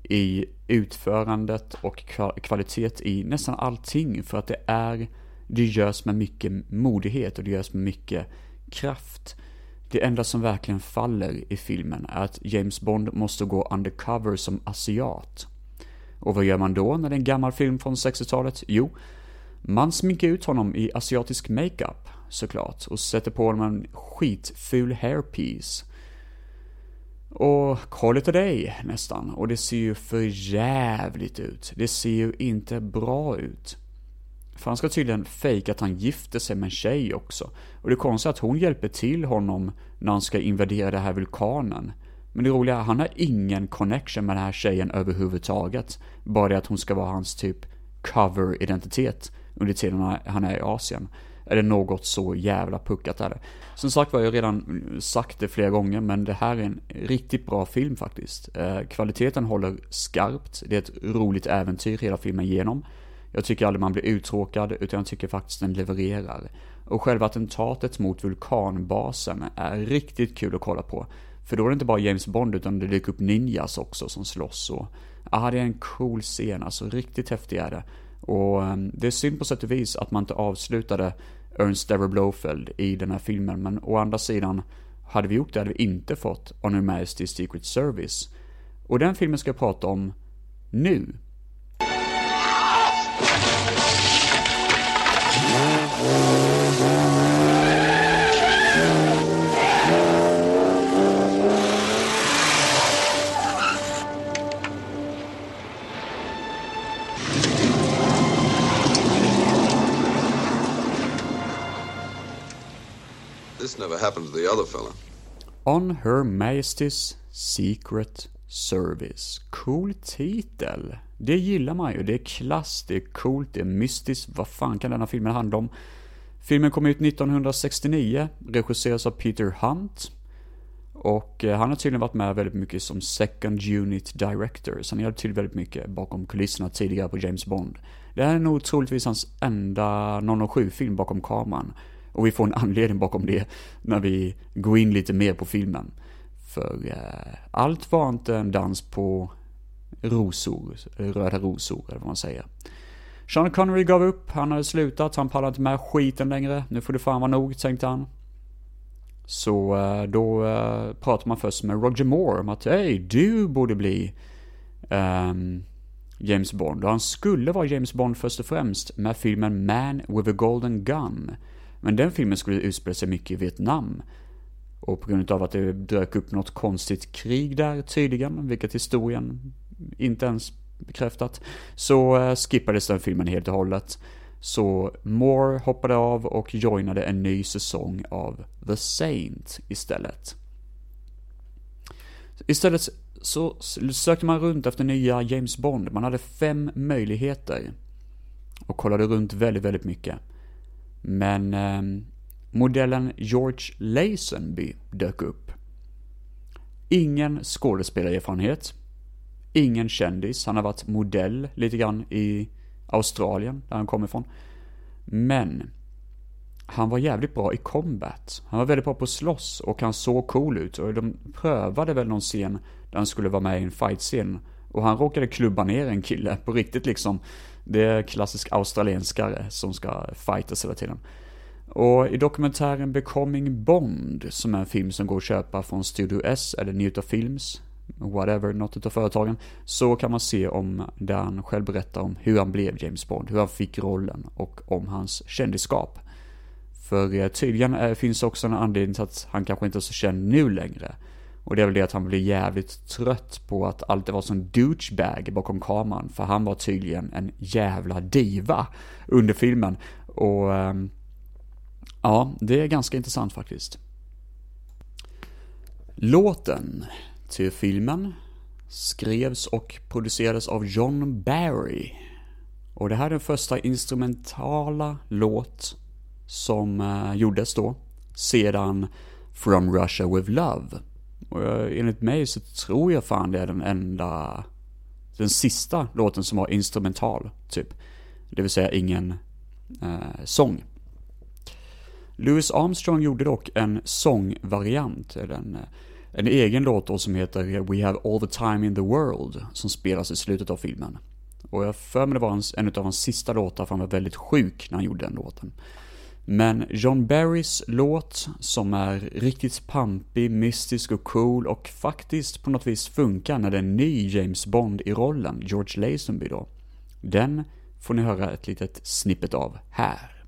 i utförandet och kvalitet i nästan allting. För att det är, det görs med mycket modighet och det görs med mycket kraft. Det enda som verkligen faller i filmen är att James Bond måste gå undercover som asiat. Och vad gör man då när det är en gammal film från 60-talet? Jo, man sminkar ut honom i asiatisk makeup, såklart, och sätter på honom en skitful hairpiece. Och call it a day, nästan. Och det ser ju för jävligt ut. Det ser ju inte bra ut. För han ska tydligen fejka att han gifter sig med en tjej också. Och det konstiga är att hon hjälper till honom när han ska invadera den här vulkanen. Men det roliga är, han har ingen connection med den här tjejen överhuvudtaget. Bara det att hon ska vara hans typ cover-identitet under tiden han är i Asien. Är det något så jävla puckat är det. Som sagt var, jag har redan sagt det flera gånger, men det här är en riktigt bra film faktiskt. Eh, kvaliteten håller skarpt, det är ett roligt äventyr hela filmen igenom. Jag tycker aldrig man blir uttråkad, utan jag tycker faktiskt den levererar. Och själva attentatet mot vulkanbasen är riktigt kul att kolla på. För då är det inte bara James Bond, utan det dyker upp ninjas också som slåss och... Ja, det är en cool scen, alltså riktigt häftig är det. Och ehm, det är synd på sätt och vis att man inte avslutade Ernst Dever Blofeld i den här filmen, men å andra sidan, hade vi gjort det hade vi inte fått Honor Majesty's Secret Service. Och den filmen ska jag prata om nu. This never happened to the other fella. On Her Majesty's Secret Service. Cool titel. Det gillar man ju. Det är klass, det är coolt, det är mystiskt. Vad fan kan denna filmen handla om? Filmen kom ut 1969, regisseras av Peter Hunt. Och eh, han har tydligen varit med väldigt mycket som second unit director, så han hjälpt till väldigt mycket bakom kulisserna tidigare på James Bond. Det här är nog troligtvis hans enda 007-film bakom kameran. Och vi får en anledning bakom det när vi går in lite mer på filmen. För eh, allt var inte en dans på rosor, röda rosor eller vad man säger. Sean Connery gav upp, han hade slutat, han pallade inte med skiten längre. Nu får det fan vara nog, tänkte han. Så eh, då eh, pratar man först med Roger Moore om att hej, du borde bli um, James Bond. Och han skulle vara James Bond först och främst med filmen Man with a Golden Gun. Men den filmen skulle utspela sig mycket i Vietnam. Och på grund av att det dök upp något konstigt krig där tydligen, vilket historien inte ens bekräftat, så eh, skippades den filmen helt och hållet. Så Moore hoppade av och joinade en ny säsong av The Saint istället. Istället så sökte man runt efter nya James Bond. Man hade fem möjligheter. Och kollade runt väldigt, väldigt mycket. Men eh, modellen George Lazenby dök upp. Ingen skådespelarerfarenhet. Ingen kändis. Han har varit modell lite grann i Australien, där han kommer ifrån. Men han var jävligt bra i combat. Han var väldigt bra på att slåss och han såg cool ut. Och de prövade väl någon scen där han skulle vara med i en fight-scen. Och han råkade klubba ner en kille på riktigt liksom. Det är klassisk australienskare som ska fightas hela tiden. Och i dokumentären Becoming Bond, som är en film som går att köpa från Studio S eller Newta Films, whatever, något utav företagen, så kan man se om där han själv berättar om hur han blev James Bond, hur han fick rollen och om hans kändisskap. För eh, tydligen eh, finns också en anledning till att han kanske inte är så känd nu längre. Och det är väl det att han blir jävligt trött på att alltid vara som douchebag bakom kameran. För han var tydligen en jävla diva under filmen. Och ehm, ja, det är ganska intressant faktiskt. Låten till filmen skrevs och producerades av John Barry. Och det här är den första instrumentala låt som eh, gjordes då, sedan From Russia With Love. Och jag, enligt mig så tror jag fan det är den enda, den sista låten som var instrumental, typ. Det vill säga ingen eh, sång. Louis Armstrong gjorde dock en sångvariant, eller en, en egen låt då som heter We Have All The Time In The World, som spelas i slutet av filmen. Och jag för mig det var en av hans sista låtar, för han var väldigt sjuk när han gjorde den låten. Men John Barrys låt, som är riktigt pampig, mystisk och cool och faktiskt på något vis funkar när det är en ny James Bond i rollen, George Lazenby då. Den får ni höra ett litet snippet av här.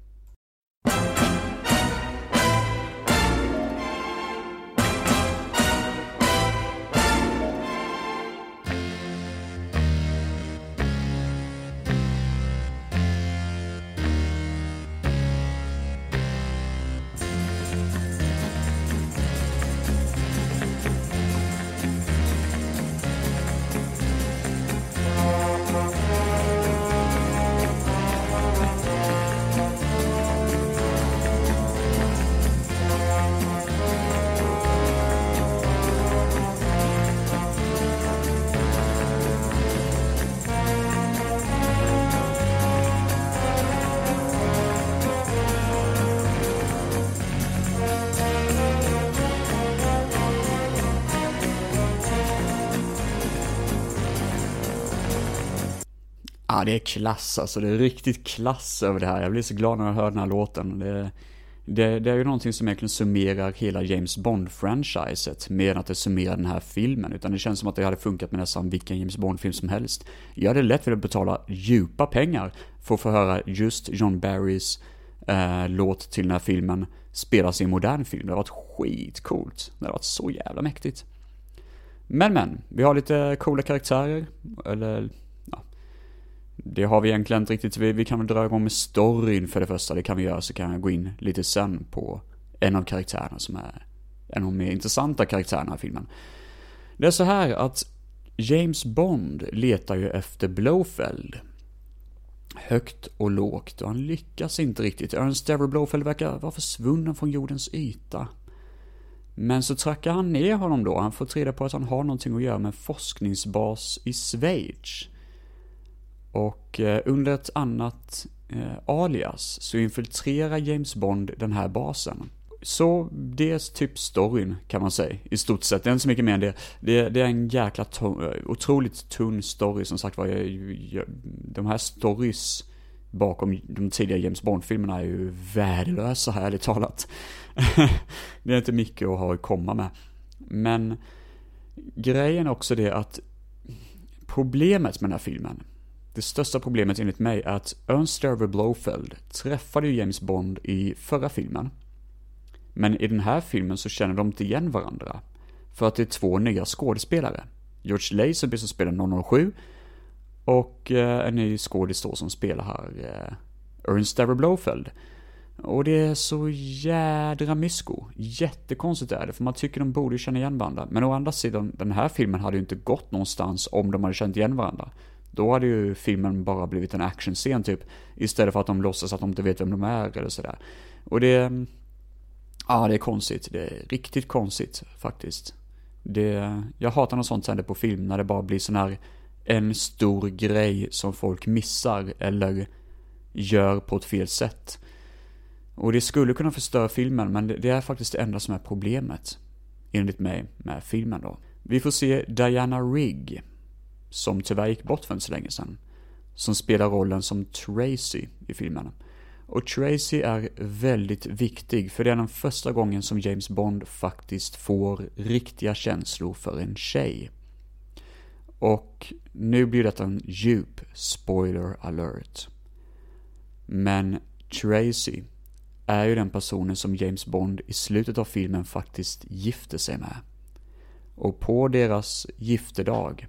Ja, det är klass alltså. Det är riktigt klass över det här. Jag blir så glad när jag hör den här låten. Det, det, det är ju någonting som egentligen summerar hela James Bond-franchiset, mer än att det summerar den här filmen. Utan det känns som att det hade funkat med nästan vilken James Bond-film som helst. Jag hade lätt velat betala djupa pengar för att få höra just John Barrys eh, låt till den här filmen spelas i en modern film. Det hade varit skitcoolt. Det hade varit så jävla mäktigt. Men men, vi har lite coola karaktärer, eller det har vi egentligen inte riktigt, vi, vi kan väl dra igång med storyn för det första, det kan vi göra, så kan jag gå in lite sen på en av karaktärerna som är en av de mer intressanta karaktärerna i filmen. Det är så här att James Bond letar ju efter Blowfeld. Högt och lågt och han lyckas inte riktigt. Ernst Dever Blowfeld verkar vara försvunnen från jordens yta. Men så trackar han ner honom då. Han får reda på att han har någonting att göra med en forskningsbas i Schweiz. Och eh, under ett annat eh, alias så infiltrerar James Bond den här basen. Så det är typ storyn kan man säga, i stort sett. Det är inte så mycket mer än det. Det, det är en jäkla eh, otroligt tunn story som sagt var. De här stories bakom de tidiga James Bond-filmerna är ju värdelösa, ärligt talat. det är inte mycket att ha att komma med. Men grejen är också det att problemet med den här filmen det största problemet enligt mig är att Ernst Derver Blofeld träffade ju James Bond i förra filmen. Men i den här filmen så känner de inte igen varandra. För att det är två nya skådespelare. George Lazenby som spelar 007 och eh, en ny skådis då som spelar här eh, Ernst Sterver Blofeld. Och det är så jädra mysko. Jättekonstigt är det, för man tycker de borde känna igen varandra. Men å andra sidan, den här filmen hade ju inte gått någonstans om de hade känt igen varandra. Då hade ju filmen bara blivit en actionscen typ. Istället för att de låtsas att de inte vet vem de är eller sådär. Och det... Ja, det är konstigt. Det är riktigt konstigt faktiskt. Det, jag hatar något sånt händer på film, när det bara blir sån här en stor grej som folk missar eller gör på ett fel sätt. Och det skulle kunna förstöra filmen, men det är faktiskt det enda som är problemet. Enligt mig, med filmen då. Vi får se Diana Rigg som tyvärr gick bort för inte så länge sedan, som spelar rollen som Tracy i filmen. Och Tracy är väldigt viktig, för det är den första gången som James Bond faktiskt får riktiga känslor för en tjej. Och nu blir detta en djup spoiler alert. Men Tracy är ju den personen som James Bond i slutet av filmen faktiskt gifter sig med. Och på deras gifterdag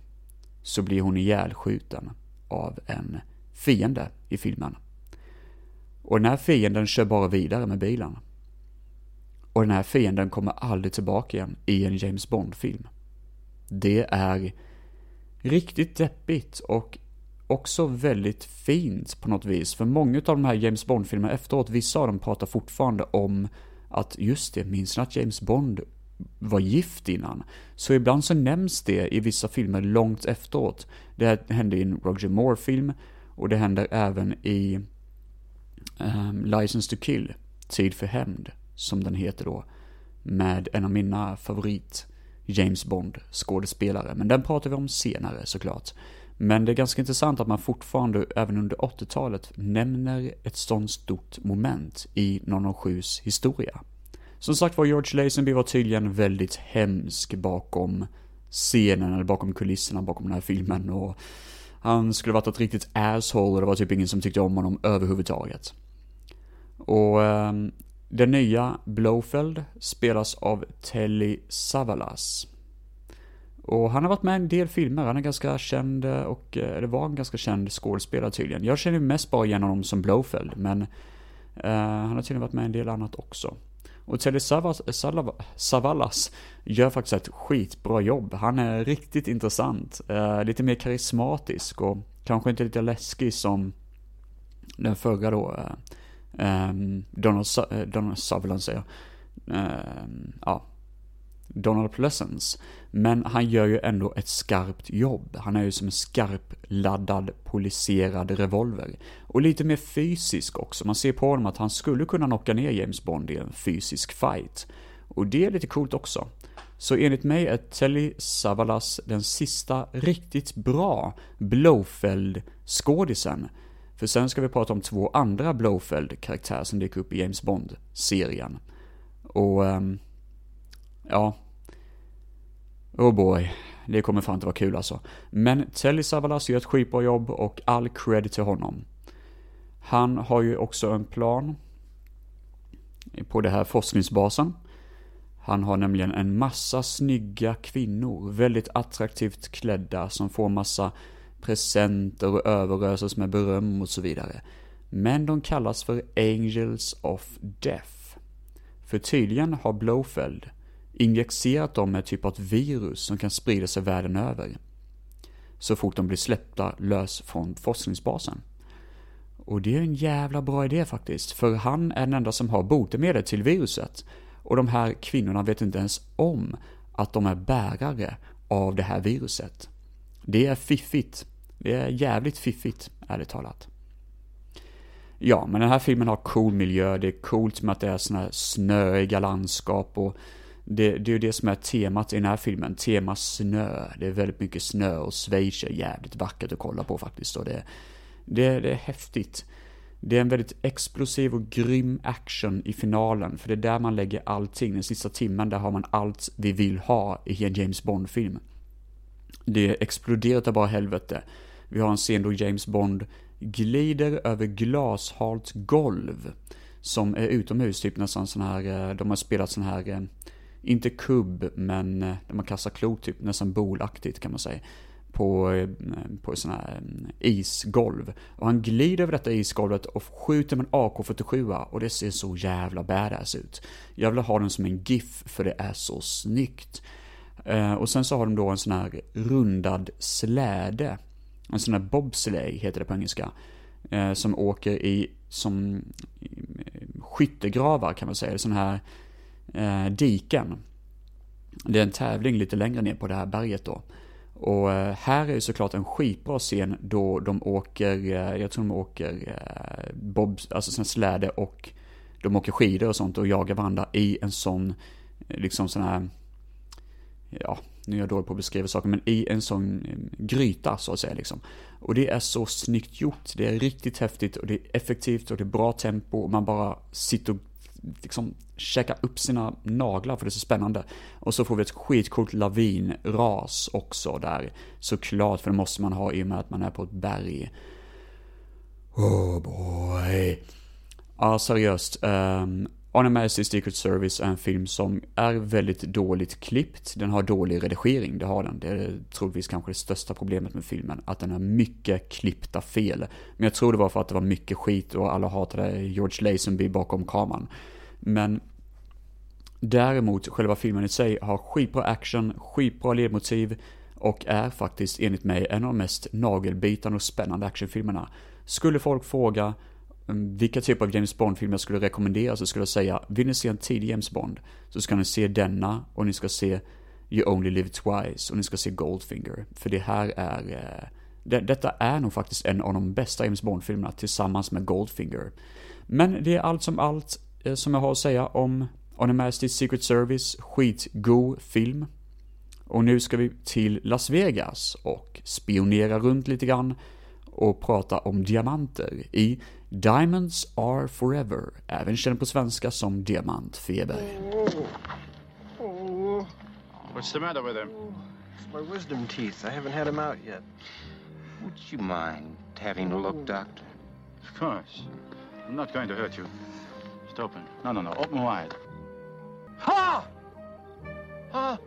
så blir hon ihjälskjuten av en fiende i filmen. Och den här fienden kör bara vidare med bilen. Och den här fienden kommer aldrig tillbaka igen i en James Bond-film. Det är riktigt deppigt och också väldigt fint på något vis. För många av de här James Bond-filmerna efteråt, vissa av dem pratar fortfarande om att just det, minns ni att James Bond var gift innan? Så ibland så nämns det i vissa filmer långt efteråt. Det hände i en Roger Moore-film och det händer även i um, License to Kill, Tid för hämnd, som den heter då. Med en av mina favorit James Bond skådespelare. Men den pratar vi om senare såklart. Men det är ganska intressant att man fortfarande, även under 80-talet, nämner ett sånt stort moment i 007s historia. Som sagt var, George Lazenby var tydligen väldigt hemsk bakom scenen, eller bakom kulisserna bakom den här filmen och han skulle varit ett riktigt asshole och det var typ ingen som tyckte om honom överhuvudtaget. Och um, den nya Blowfeld spelas av Telly Savalas. Och han har varit med i en del filmer, han är ganska känd eh, och, eh, eller var en ganska känd skådespelare tydligen. Jag känner mest bara igen honom som Blowfeld, men uh, han har tydligen varit med i en del annat också. Och Telly Savalas gör faktiskt ett skitbra jobb. Han är riktigt intressant, eh, lite mer karismatisk och kanske inte lite läskig som den förra då, eh, ehm, Donald, Donald, eh, Donald Sutherland säger. Ehm, ja, Donald Pleasence. Men han gör ju ändå ett skarpt jobb. Han är ju som en skarp laddad poliserad revolver. Och lite mer fysisk också. Man ser på honom att han skulle kunna knocka ner James Bond i en fysisk fight. Och det är lite coolt också. Så enligt mig är Telly Savalas den sista riktigt bra Blowfeld-skådisen. För sen ska vi prata om två andra Blowfeld-karaktärer som dyker upp i James Bond-serien. Och, um, ja, Oh boy, det kommer fan inte vara kul alltså. Men Telly Savalas gör ett skitbra jobb och all cred till honom. Han har ju också en plan på den här forskningsbasen. Han har nämligen en massa snygga kvinnor, väldigt attraktivt klädda, som får massa presenter och överöses med beröm och så vidare. Men de kallas för Angels of Death. För tydligen har Blowfeld injicerat dem med typ av virus som kan sprida sig världen över. Så fort de blir släppta lös från forskningsbasen. Och det är en jävla bra idé faktiskt, för han är den enda som har botemedel till viruset. Och de här kvinnorna vet inte ens om att de är bärare av det här viruset. Det är fiffigt. Det är jävligt fiffigt, ärligt talat. Ja, men den här filmen har cool miljö, det är coolt med att det är såna här snöiga landskap och det, det är ju det som är temat i den här filmen, tema snö. Det är väldigt mycket snö och Schweiz är jävligt vackert att kolla på faktiskt. Och det, det, det är häftigt. Det är en väldigt explosiv och grym action i finalen, för det är där man lägger allting. Den sista timmen, där har man allt vi vill ha i en James Bond-film. Det exploderar bara helvete. Vi har en scen då James Bond glider över glashalt golv. Som är utomhus, typ nästan sån här, eh, de har spelat sån här eh, inte kubb, men eh, där man kastar klot, typ nästan bolaktigt kan man säga. På, eh, på sådana här mm, isgolv. Och han glider över detta isgolvet och skjuter med en AK47 och det ser så jävla badass ut. Jag vill ha den som en GIF för det är så snyggt. Eh, och sen så har de då en sån här rundad släde. En sån här bobsleigh heter det på engelska. Som åker i, som skyttegravar kan man säga. Sån här eh, diken. Det är en tävling lite längre ner på det här berget då. Och eh, här är ju såklart en skitbra scen då de åker, eh, jag tror de åker eh, bob, alltså sån släde och de åker skidor och sånt och jagar varandra i en sån, eh, liksom sån här, ja, nu är jag dålig på att beskriva saker, men i en sån eh, gryta så att säga liksom. Och det är så snyggt gjort, det är riktigt häftigt och det är effektivt och det är bra tempo och man bara sitter och liksom käka upp sina naglar för det är så spännande. Och så får vi ett skitcoolt lavinras också där. Såklart, för det måste man ha i och med att man är på ett berg. Oh boy. Ja, seriöst. Um, On a Secret Service är en film som är väldigt dåligt klippt. Den har dålig redigering, det har den. Det är troligtvis kanske det största problemet med filmen. Att den har mycket klippta fel. Men jag tror det var för att det var mycket skit och alla hatade George Lazenby bakom kameran. Men däremot, själva filmen i sig har skitbra action, skitbra ledmotiv och är faktiskt enligt mig en av de mest nagelbitande och spännande actionfilmerna. Skulle folk fråga Ehm, vilka typer av James Bond-filmer jag skulle rekommendera så skulle jag säga, vill ni se en tidig James Bond så ska ni se denna och ni ska se You Only Live Twice och ni ska se Goldfinger. För det här är, eh, det, detta är nog faktiskt en av de bästa James Bond-filmerna tillsammans med Goldfinger. Men det är allt som allt eh, som jag har att säga om On a Majesty's Secret Service, skitgo film. Och nu ska vi till Las Vegas och spionera runt lite grann och prata om diamanter i Diamonds Are Forever, även känd på svenska som Diamantfeber. What's the matter with him? It's my wisdom teeth. I haven't had them out yet. Would you mind having a look, Doctor? Of course. I'm not going to hurt you. Just open. No, no, no. Open wide. Ha! Ha!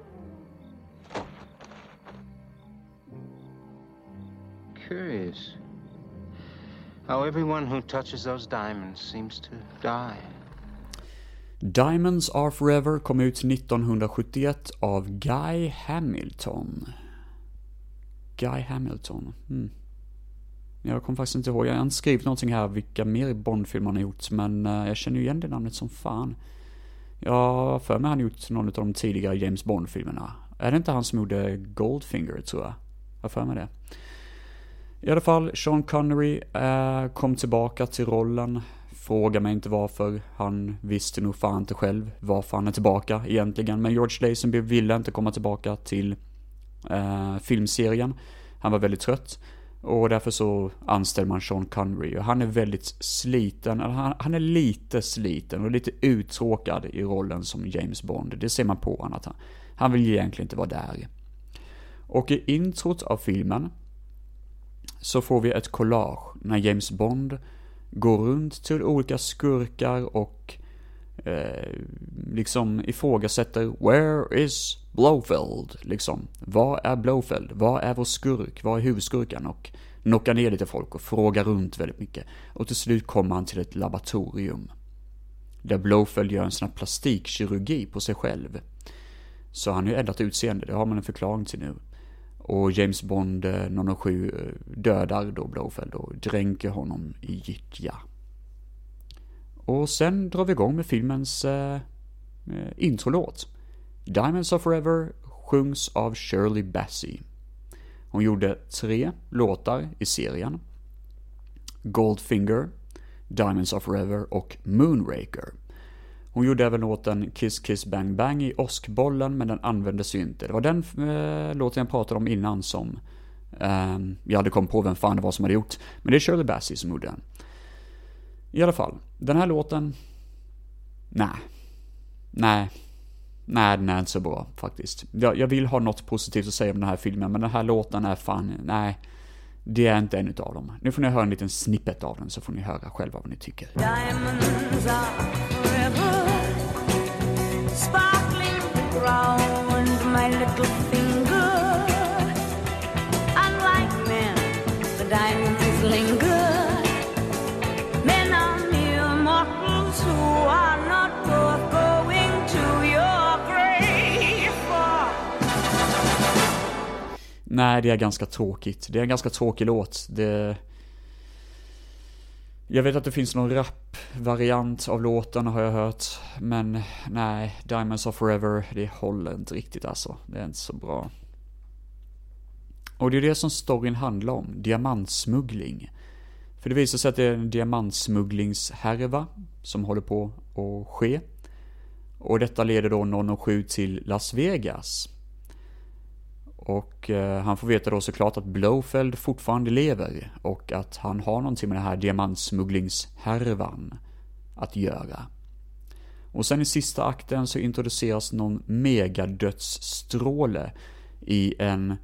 Curious. How everyone who touches those diamonds seems to die. Diamonds Are Forever kom ut 1971 av Guy Hamilton. Guy Hamilton. Mm. Jag kommer faktiskt inte ihåg. Jag har inte skrivit någonting här vilka mer Bondfilmer han har gjort, men eh, jag känner ju igen det namnet som fan. Jag har för mig han gjort någon av de tidigare James Bond-filmerna. Är det inte han som gjorde Goldfinger, tror jag? Jag har för mig det. I alla fall, Sean Connery eh, kom tillbaka till rollen. Fråga mig inte varför. Han visste nog fan inte själv varför han är tillbaka egentligen. Men George Lazenby ville inte komma tillbaka till eh, filmserien. Han var väldigt trött. Och därför så anställde man Sean Connery. Och han är väldigt sliten, han, han är lite sliten och lite uttråkad i rollen som James Bond. Det ser man på honom att han, han vill egentligen inte vara där. Och i introt av filmen så får vi ett collage när James Bond går runt till olika skurkar och eh, liksom ifrågasätter Where is Blowfield? Liksom, vad är Blowfield? Vad är vår skurk? Vad är huvudskurkan? Och knockar ner lite folk och frågar runt väldigt mycket. Och till slut kommer han till ett laboratorium. Där Blowfield gör en sån här plastikkirurgi på sig själv. Så han har ju ändrat utseende, det har man en förklaring till nu. Och James Bond eh, 007 eh, dödar då Blofeld och dränker honom i gyttja. Och sen drar vi igång med filmens eh, eh introlåt. Diamonds of Forever sjungs av Shirley Bassey. Hon gjorde tre låtar i serien. Goldfinger, Diamonds of Forever och Moonraker. Hon gjorde även låten Kiss Kiss Bang Bang i åskbollen, men den användes ju inte. Det var den eh, låten jag pratade om innan som eh, jag hade kommit på vem fan det var som hade gjort. Men det är Shirley Bassey som gjorde den. I alla fall, den här låten... Nej. Nej. Nej, den är inte så bra faktiskt. Jag, jag vill ha något positivt att säga om den här filmen, men den här låten är fan... Nej. Det är inte en utav dem. Nu får ni höra en liten snippet av den så får ni höra själva vad ni tycker. Diamonds are forever sparkling my little finger. Unlike men, the diamonds linger. Men are mere mortals who are not worth going to your grave for. Nej, det är ganska tråkigt. Det är en ganska tråkig låt. Det jag vet att det finns någon rap-variant av låten har jag hört. Men nej, Diamonds of Forever, det håller inte riktigt alltså. Det är inte så bra. Och det är det som storyn handlar om, diamantsmuggling. För det visar sig att det är en diamantsmugglingshärva som håller på att ske. Och detta leder då 007 till Las Vegas. Och eh, han får veta då såklart att Blowfeld fortfarande lever och att han har någonting med den här diamantsmugglingshärvan att göra. Och sen i sista akten så introduceras någon megadödsstråle i en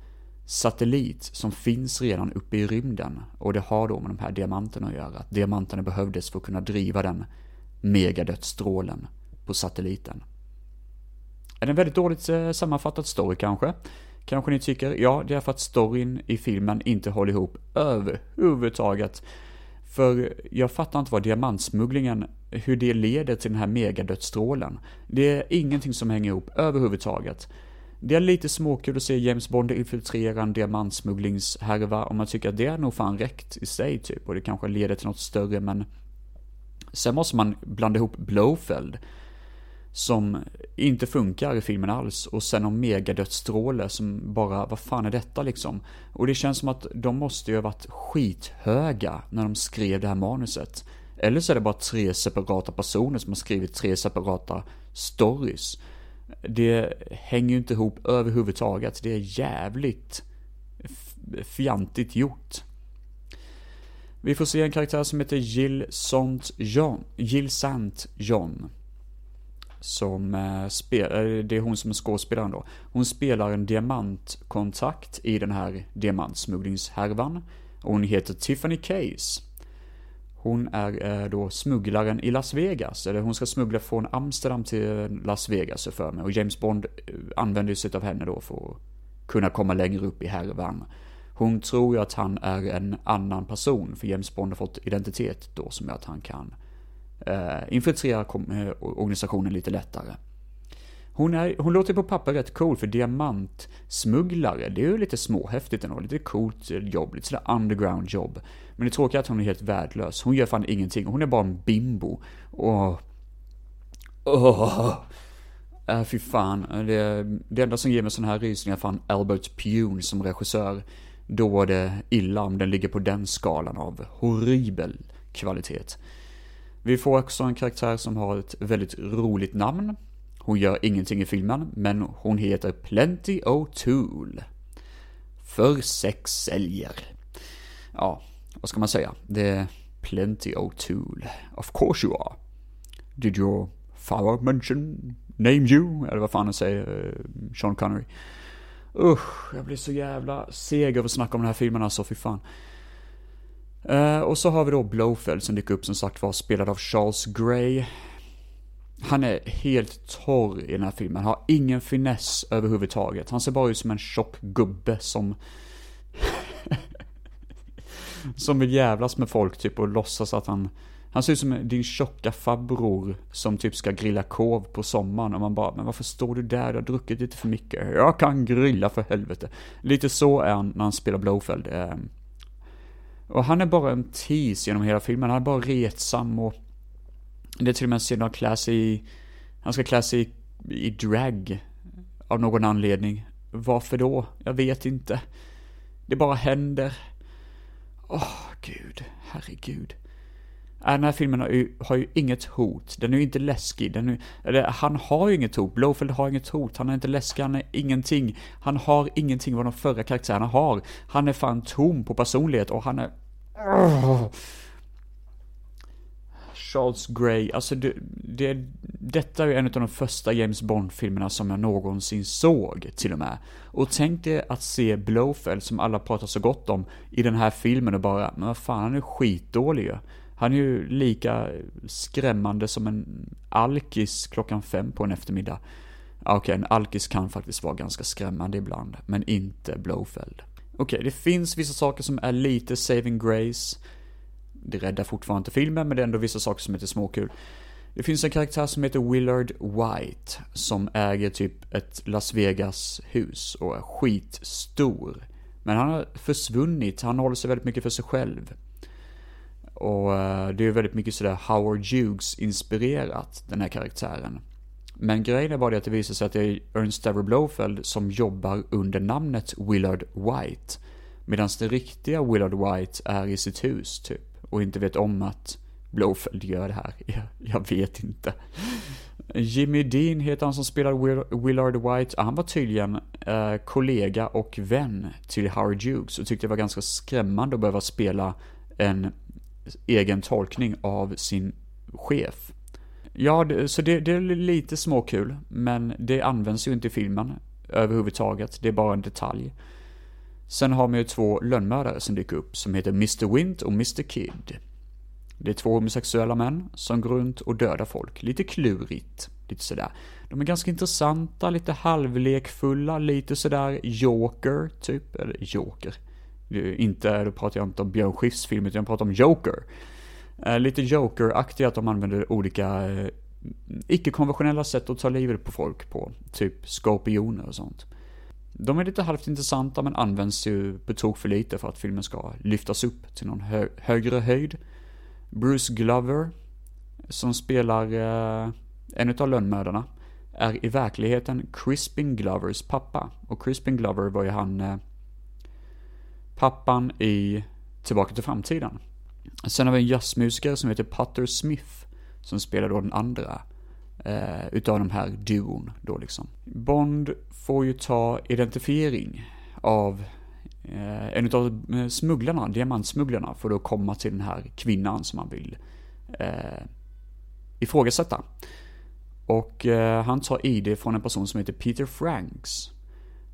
satellit som finns redan uppe i rymden. Och det har då med de här diamanterna att göra. Att diamanterna behövdes för att kunna driva den megadödsstrålen på satelliten. Är det en väldigt dåligt eh, sammanfattad story kanske? Kanske ni tycker, ja, det är för att storyn i filmen inte håller ihop överhuvudtaget. För jag fattar inte vad diamantsmugglingen, hur det leder till den här megadödsstrålen. Det är ingenting som hänger ihop överhuvudtaget. Det är lite småkul att se James Bond infiltrera en diamantsmugglingshärva och man tycker att det är nog fan räckt i sig typ och det kanske leder till något större men sen måste man blanda ihop Blowfeld som inte funkar i filmen alls och sen om megadödsstråle som bara, vad fan är detta liksom? Och det känns som att de måste ju ha varit skithöga när de skrev det här manuset. Eller så är det bara tre separata personer som har skrivit tre separata stories. Det hänger ju inte ihop överhuvudtaget. Det är jävligt fjantigt gjort. Vi får se en karaktär som heter Jill Sant John. Jill Sant John. Som eh, spelar, eh, det är hon som är skådespelaren då. Hon spelar en diamantkontakt i den här diamantsmugglingshärvan. Och hon heter Tiffany Case. Hon är eh, då smugglaren i Las Vegas, eller hon ska smuggla från Amsterdam till Las Vegas för mig. Och James Bond eh, använder sig av henne då för att kunna komma längre upp i härvan. Hon tror ju att han är en annan person, för James Bond har fått identitet då som gör att han kan Eh, infiltrera eh, organisationen lite lättare. Hon, är, hon låter på papper rätt cool för diamantsmugglare, det är ju lite småhäftigt ändå, lite coolt jobb, lite sådär underground jobb. Men det tråkiga är att hon är helt värdelös, hon gör fan ingenting, hon är bara en bimbo. Och... Oh. Äh, fy fan, det, det enda som ger mig sådana här rysningar är fan Albert Pune som regissör. Då var det illa om den ligger på den skalan av horribel kvalitet. Vi får också en karaktär som har ett väldigt roligt namn. Hon gör ingenting i filmen, men hon heter Plenty O'Toole. För sex säljer. Ja, vad ska man säga? Det är Plenty O'Toole. Of course you are. Did your father mention name you? Eller vad fan han säger, eh, Sean Connery. Usch, jag blir så jävla seg över att snacka om den här filmen alltså, fy fan. Uh, och så har vi då Blowfeld som dyker upp som sagt var, spelad av Charles Gray. Han är helt torr i den här filmen, har ingen finess överhuvudtaget. Han ser bara ut som en tjock gubbe som... som vill jävlas med folk typ och låtsas att han... Han ser ut som din tjocka farbror som typ ska grilla kov på sommaren och man bara, men varför står du där? Du har druckit lite för mycket. Jag kan grilla för helvete. Lite så är han när han spelar Blowfeld. Uh, eh, och han är bara en tease genom hela filmen. Han är bara retsam och det är till och med en scen han klär sig i, han ska klä sig i, i drag av någon anledning. Varför då? Jag vet inte. Det bara händer. Åh, oh, gud. Herregud. Äh, den här filmen har ju, har ju inget hot. Den är ju inte läskig. Den är, eller, han har ju inget hot. Blowfield har inget hot. Han är inte läskig, han är ingenting. Han har ingenting vad de förra karaktärerna har. Han är fan tom på personlighet och han är Charles Grey, alltså det, det, detta är ju en av de första James Bond-filmerna som jag någonsin såg, till och med. Och tänk dig att se Blowfield, som alla pratar så gott om, i den här filmen och bara, men vad fan, han är skitdålig ju. Han är ju lika skrämmande som en alkis klockan fem på en eftermiddag. Okej, okay, en alkis kan faktiskt vara ganska skrämmande ibland, men inte Blowfeld. Okej, okay, det finns vissa saker som är lite saving grace. Det räddar fortfarande inte filmen, men det är ändå vissa saker som är lite småkul. Det finns en karaktär som heter Willard White, som äger typ ett Las Vegas-hus och är skitstor. Men han har försvunnit, han håller sig väldigt mycket för sig själv. Och eh, det är väldigt mycket sådär Howard Hughes-inspirerat, den här karaktären. Men grejen är bara det att det visar sig att det är Ernst Dever Blofeld som jobbar under namnet Willard White. Medan den riktiga Willard White är i sitt hus, typ. Och inte vet om att Blofeld gör det här. Jag, jag vet inte. Jimmy Dean heter han som spelar Willard White. Han var tydligen eh, kollega och vän till Howard Hughes och tyckte det var ganska skrämmande att behöva spela en egen tolkning av sin chef. Ja, så det, det är lite småkul, men det används ju inte i filmen överhuvudtaget. Det är bara en detalj. Sen har man ju två lönnmördare som dyker upp som heter Mr. Wint och Mr. Kid. Det är två homosexuella män som går runt och dödar folk. Lite klurigt. Lite sådär. De är ganska intressanta, lite halvlekfulla, lite sådär Joker, typ. Eller Joker. Inte, då pratar jag inte om Björn Skifs film, utan jag pratar om Joker. Eh, lite Joker-aktigt att de använder olika eh, icke-konventionella sätt att ta livet på folk på. Typ skorpioner och sånt. De är lite halvt intressanta men används ju på tok för lite för att filmen ska lyftas upp till någon hö högre höjd. Bruce Glover, som spelar eh, en utav lönnmördarna, är i verkligheten Crispin Glovers pappa. Och Crispin Glover var ju han eh, pappan i Tillbaka till framtiden. Sen har vi en jazzmusiker som heter Putter Smith, som spelar då den andra eh, utav de här duon då liksom. Bond får ju ta identifiering av eh, en utav eh, smugglarna, diamantsmugglarna, för att komma till den här kvinnan som han vill eh, ifrågasätta. Och eh, han tar ID från en person som heter Peter Franks.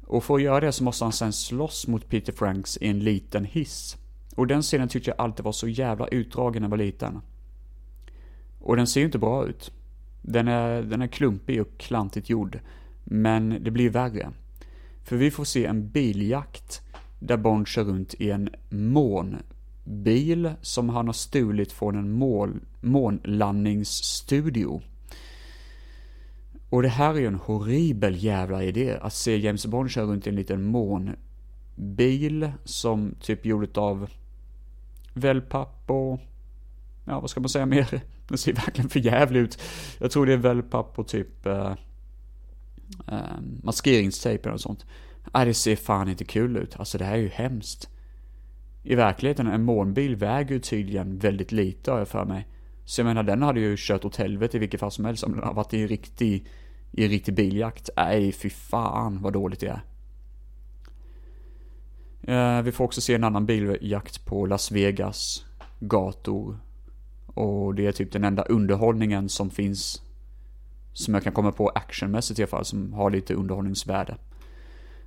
Och för att göra det så måste han sen slåss mot Peter Franks i en liten hiss. Och den scenen tyckte jag alltid var så jävla utdragen när jag var liten. Och den ser ju inte bra ut. Den är, den är klumpig och klantigt gjord. Men det blir värre. För vi får se en biljakt där Bond kör runt i en månbil som han har stulit från en mål, månlandningsstudio. Och det här är ju en horribel jävla idé, att se James Bond köra runt i en liten månbil som typ gjord av wellpapp och, ja vad ska man säga mer? Den ser verkligen för jävligt ut. Jag tror det är wellpapp och typ eh, eh, maskeringstejp och sånt. Nej, det ser fan inte kul ut. Alltså det här är ju hemskt. I verkligheten, en månbil väger ju tydligen väldigt lite har jag för mig. Så jag menar, den hade ju kört åt helvete i vilket fall som helst om den har varit i en riktig, i en riktig biljakt. Nej, fy fan vad dåligt det är. Eh, vi får också se en annan biljakt på Las Vegas gator. Och det är typ den enda underhållningen som finns, som jag kan komma på actionmässigt i alla fall, som har lite underhållningsvärde.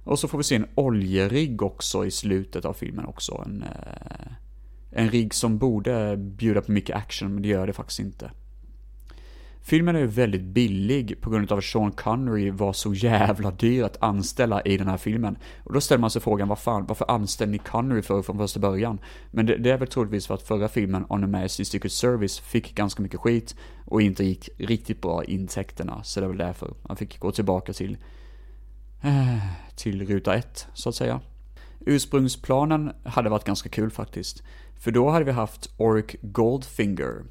Och så får vi se en oljerigg också i slutet av filmen också. En, eh, en rigg som borde bjuda på mycket action, men det gör det faktiskt inte. Filmen är ju väldigt billig på grund av att Sean Connery var så jävla dyr att anställa i den här filmen. Och då ställer man sig frågan, vad fan, varför anställde ni Connery för från första början? Men det, det, är väl troligtvis för att förra filmen, On a Majesty's Secret Service, fick ganska mycket skit och inte gick riktigt bra intäkterna. Så det är väl därför man fick gå tillbaka till, eh, till ruta ett, så att säga. Ursprungsplanen hade varit ganska kul faktiskt. För då hade vi haft Oric Goldfinger.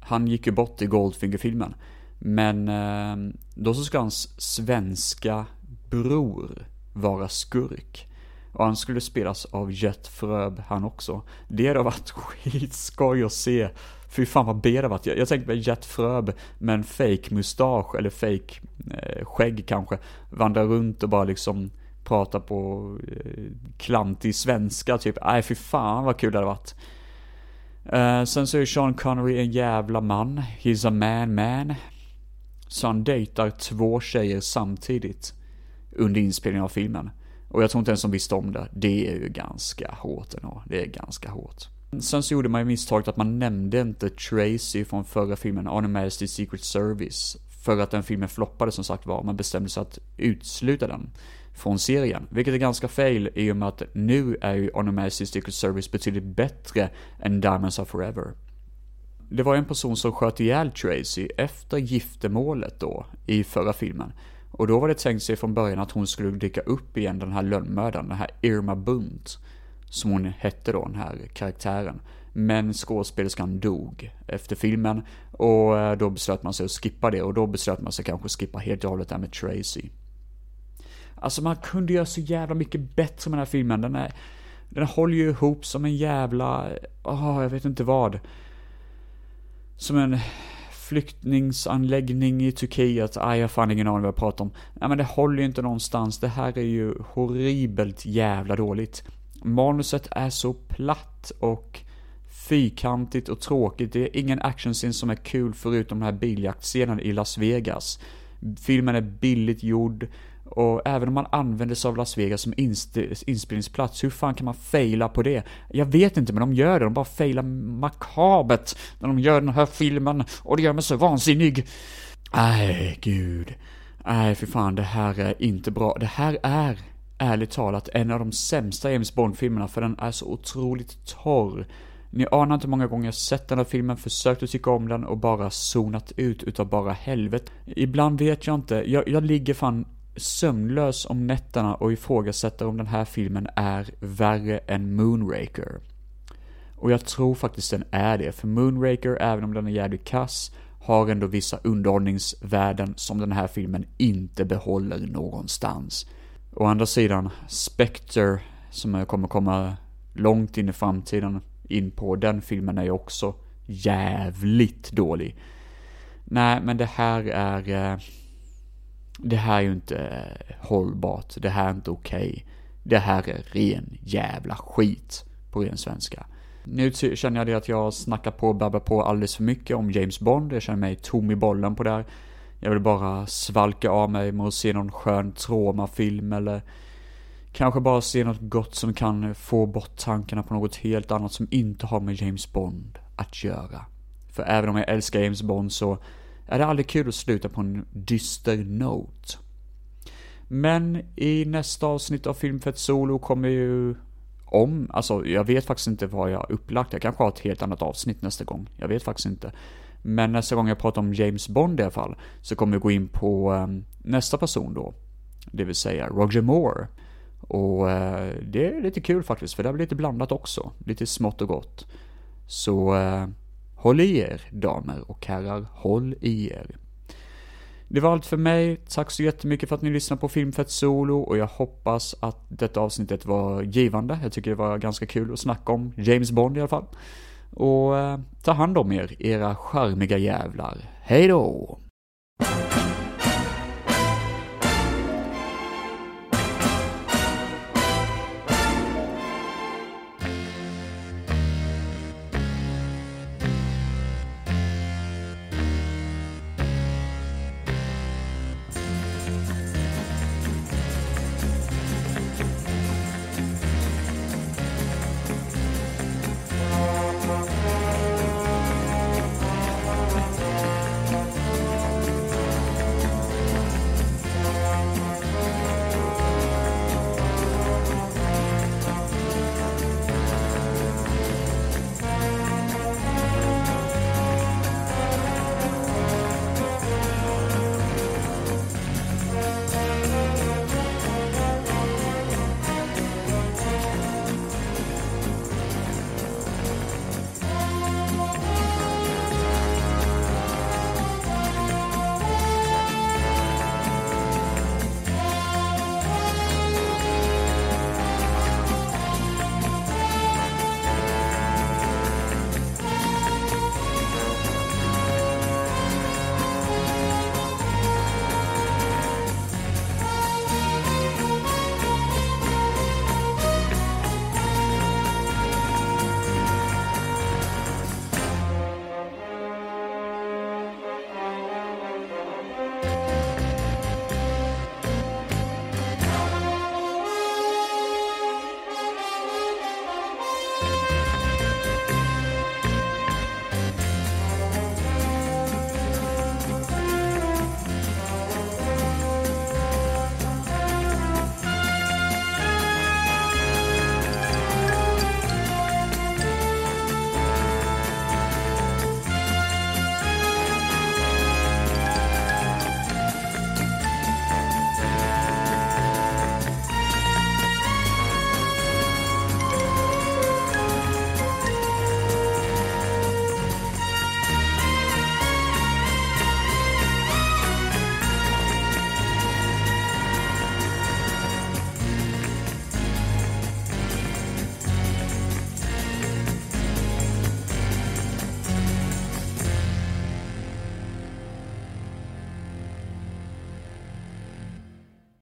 Han gick ju bort i Goldfinger-filmen. Men eh, då så ska hans svenska bror vara skurk. Och han skulle spelas av Jet Fröb han också. Det hade varit skitskoj att se. Fy fan vad B det varit. Jag, jag tänkte mig Jet Fröb med en fake mustasch eller fake eh, skägg kanske. Vandra runt och bara liksom prata på eh, klantig svenska typ. Nej fy fan vad kul det hade varit. Uh, sen så är Sean Connery en jävla man. He's a man man. Så han dejtar två tjejer samtidigt under inspelningen av filmen. Och jag tror inte ens de visste om det. Det är ju ganska hårt ändå. Det är ganska hårt. Sen så gjorde man ju misstaget att man nämnde inte Tracy från förra filmen, On a Secret Service. För att den filmen floppade som sagt var, man bestämde sig att utsluta den från serien. Vilket är ganska fail i och med att nu är ju On Secret Service betydligt bättre än Diamonds Are Forever. Det var en person som sköt ihjäl Tracy efter giftermålet då, i förra filmen. Och då var det tänkt sig från början att hon skulle dyka upp igen, den här lönnmördaren, den här Irma Bunt. Som hon hette då, den här karaktären. Men skådespelerskan dog efter filmen och eh, då beslöt man sig att skippa det och då beslöt man sig kanske skippa helt och hållet det här med Tracy. Alltså man kunde göra så jävla mycket bättre med den här filmen. Den, är, den håller ju ihop som en jävla, åh, oh, jag vet inte vad. Som en flyktingsanläggning i Turkiet. Aj, jag har fan ingen aning vad jag pratar om. Nej men det håller ju inte någonstans. Det här är ju horribelt jävla dåligt. Manuset är så platt och fyrkantigt och tråkigt. Det är ingen actionscen som är kul förutom den här biljaktscenen i Las Vegas. Filmen är billigt gjord och även om man använder sig av Las Vegas som inspelningsplats, hur fan kan man faila på det? Jag vet inte, men de gör det. De bara failar makabert när de gör den här filmen. Och det gör mig så vansinnig. Nej, gud. Nej, för fan, det här är inte bra. Det här är, ärligt talat, en av de sämsta James Bond-filmerna, för den är så otroligt torr. Ni anar inte hur många gånger jag sett den här filmen, försökt att tycka om den och bara zonat ut utav bara helvete. Ibland vet jag inte, jag, jag ligger fan sömnlös om nätterna och ifrågasätter om den här filmen är värre än Moonraker. Och jag tror faktiskt den är det, för Moonraker, även om den är jävligt kass, har ändå vissa underhållningsvärden som den här filmen inte behåller någonstans. Å andra sidan, Spectre, som kommer komma långt in i framtiden, in på den filmen är ju också jävligt dålig. Nej, men det här är... Eh, det här är ju inte eh, hållbart. Det här är inte okej. Okay. Det här är ren jävla skit på ren svenska. Nu känner jag det att jag snackar på och babblar på alldeles för mycket om James Bond. Jag känner mig tom i bollen på det här. Jag vill bara svalka av mig med att se någon skön traumafilm eller kanske bara se något gott som kan få bort tankarna på något helt annat som inte har med James Bond att göra. För även om jag älskar James Bond så är det aldrig kul att sluta på en dyster note. Men i nästa avsnitt av Filmfett Solo kommer ju om, alltså jag vet faktiskt inte vad jag har upplagt, jag kanske har ett helt annat avsnitt nästa gång, jag vet faktiskt inte. Men nästa gång jag pratar om James Bond i alla fall, så kommer jag gå in på um, nästa person då. Det vill säga Roger Moore. Och uh, det är lite kul faktiskt, för det blir lite blandat också. Lite smått och gott. Så uh, håll i er, damer och herrar, håll i er. Det var allt för mig. Tack så jättemycket för att ni lyssnade på Filmfett Solo och jag hoppas att detta avsnittet var givande. Jag tycker det var ganska kul att snacka om James Bond i alla fall. Och eh, ta hand om er, era charmiga jävlar. Hej då!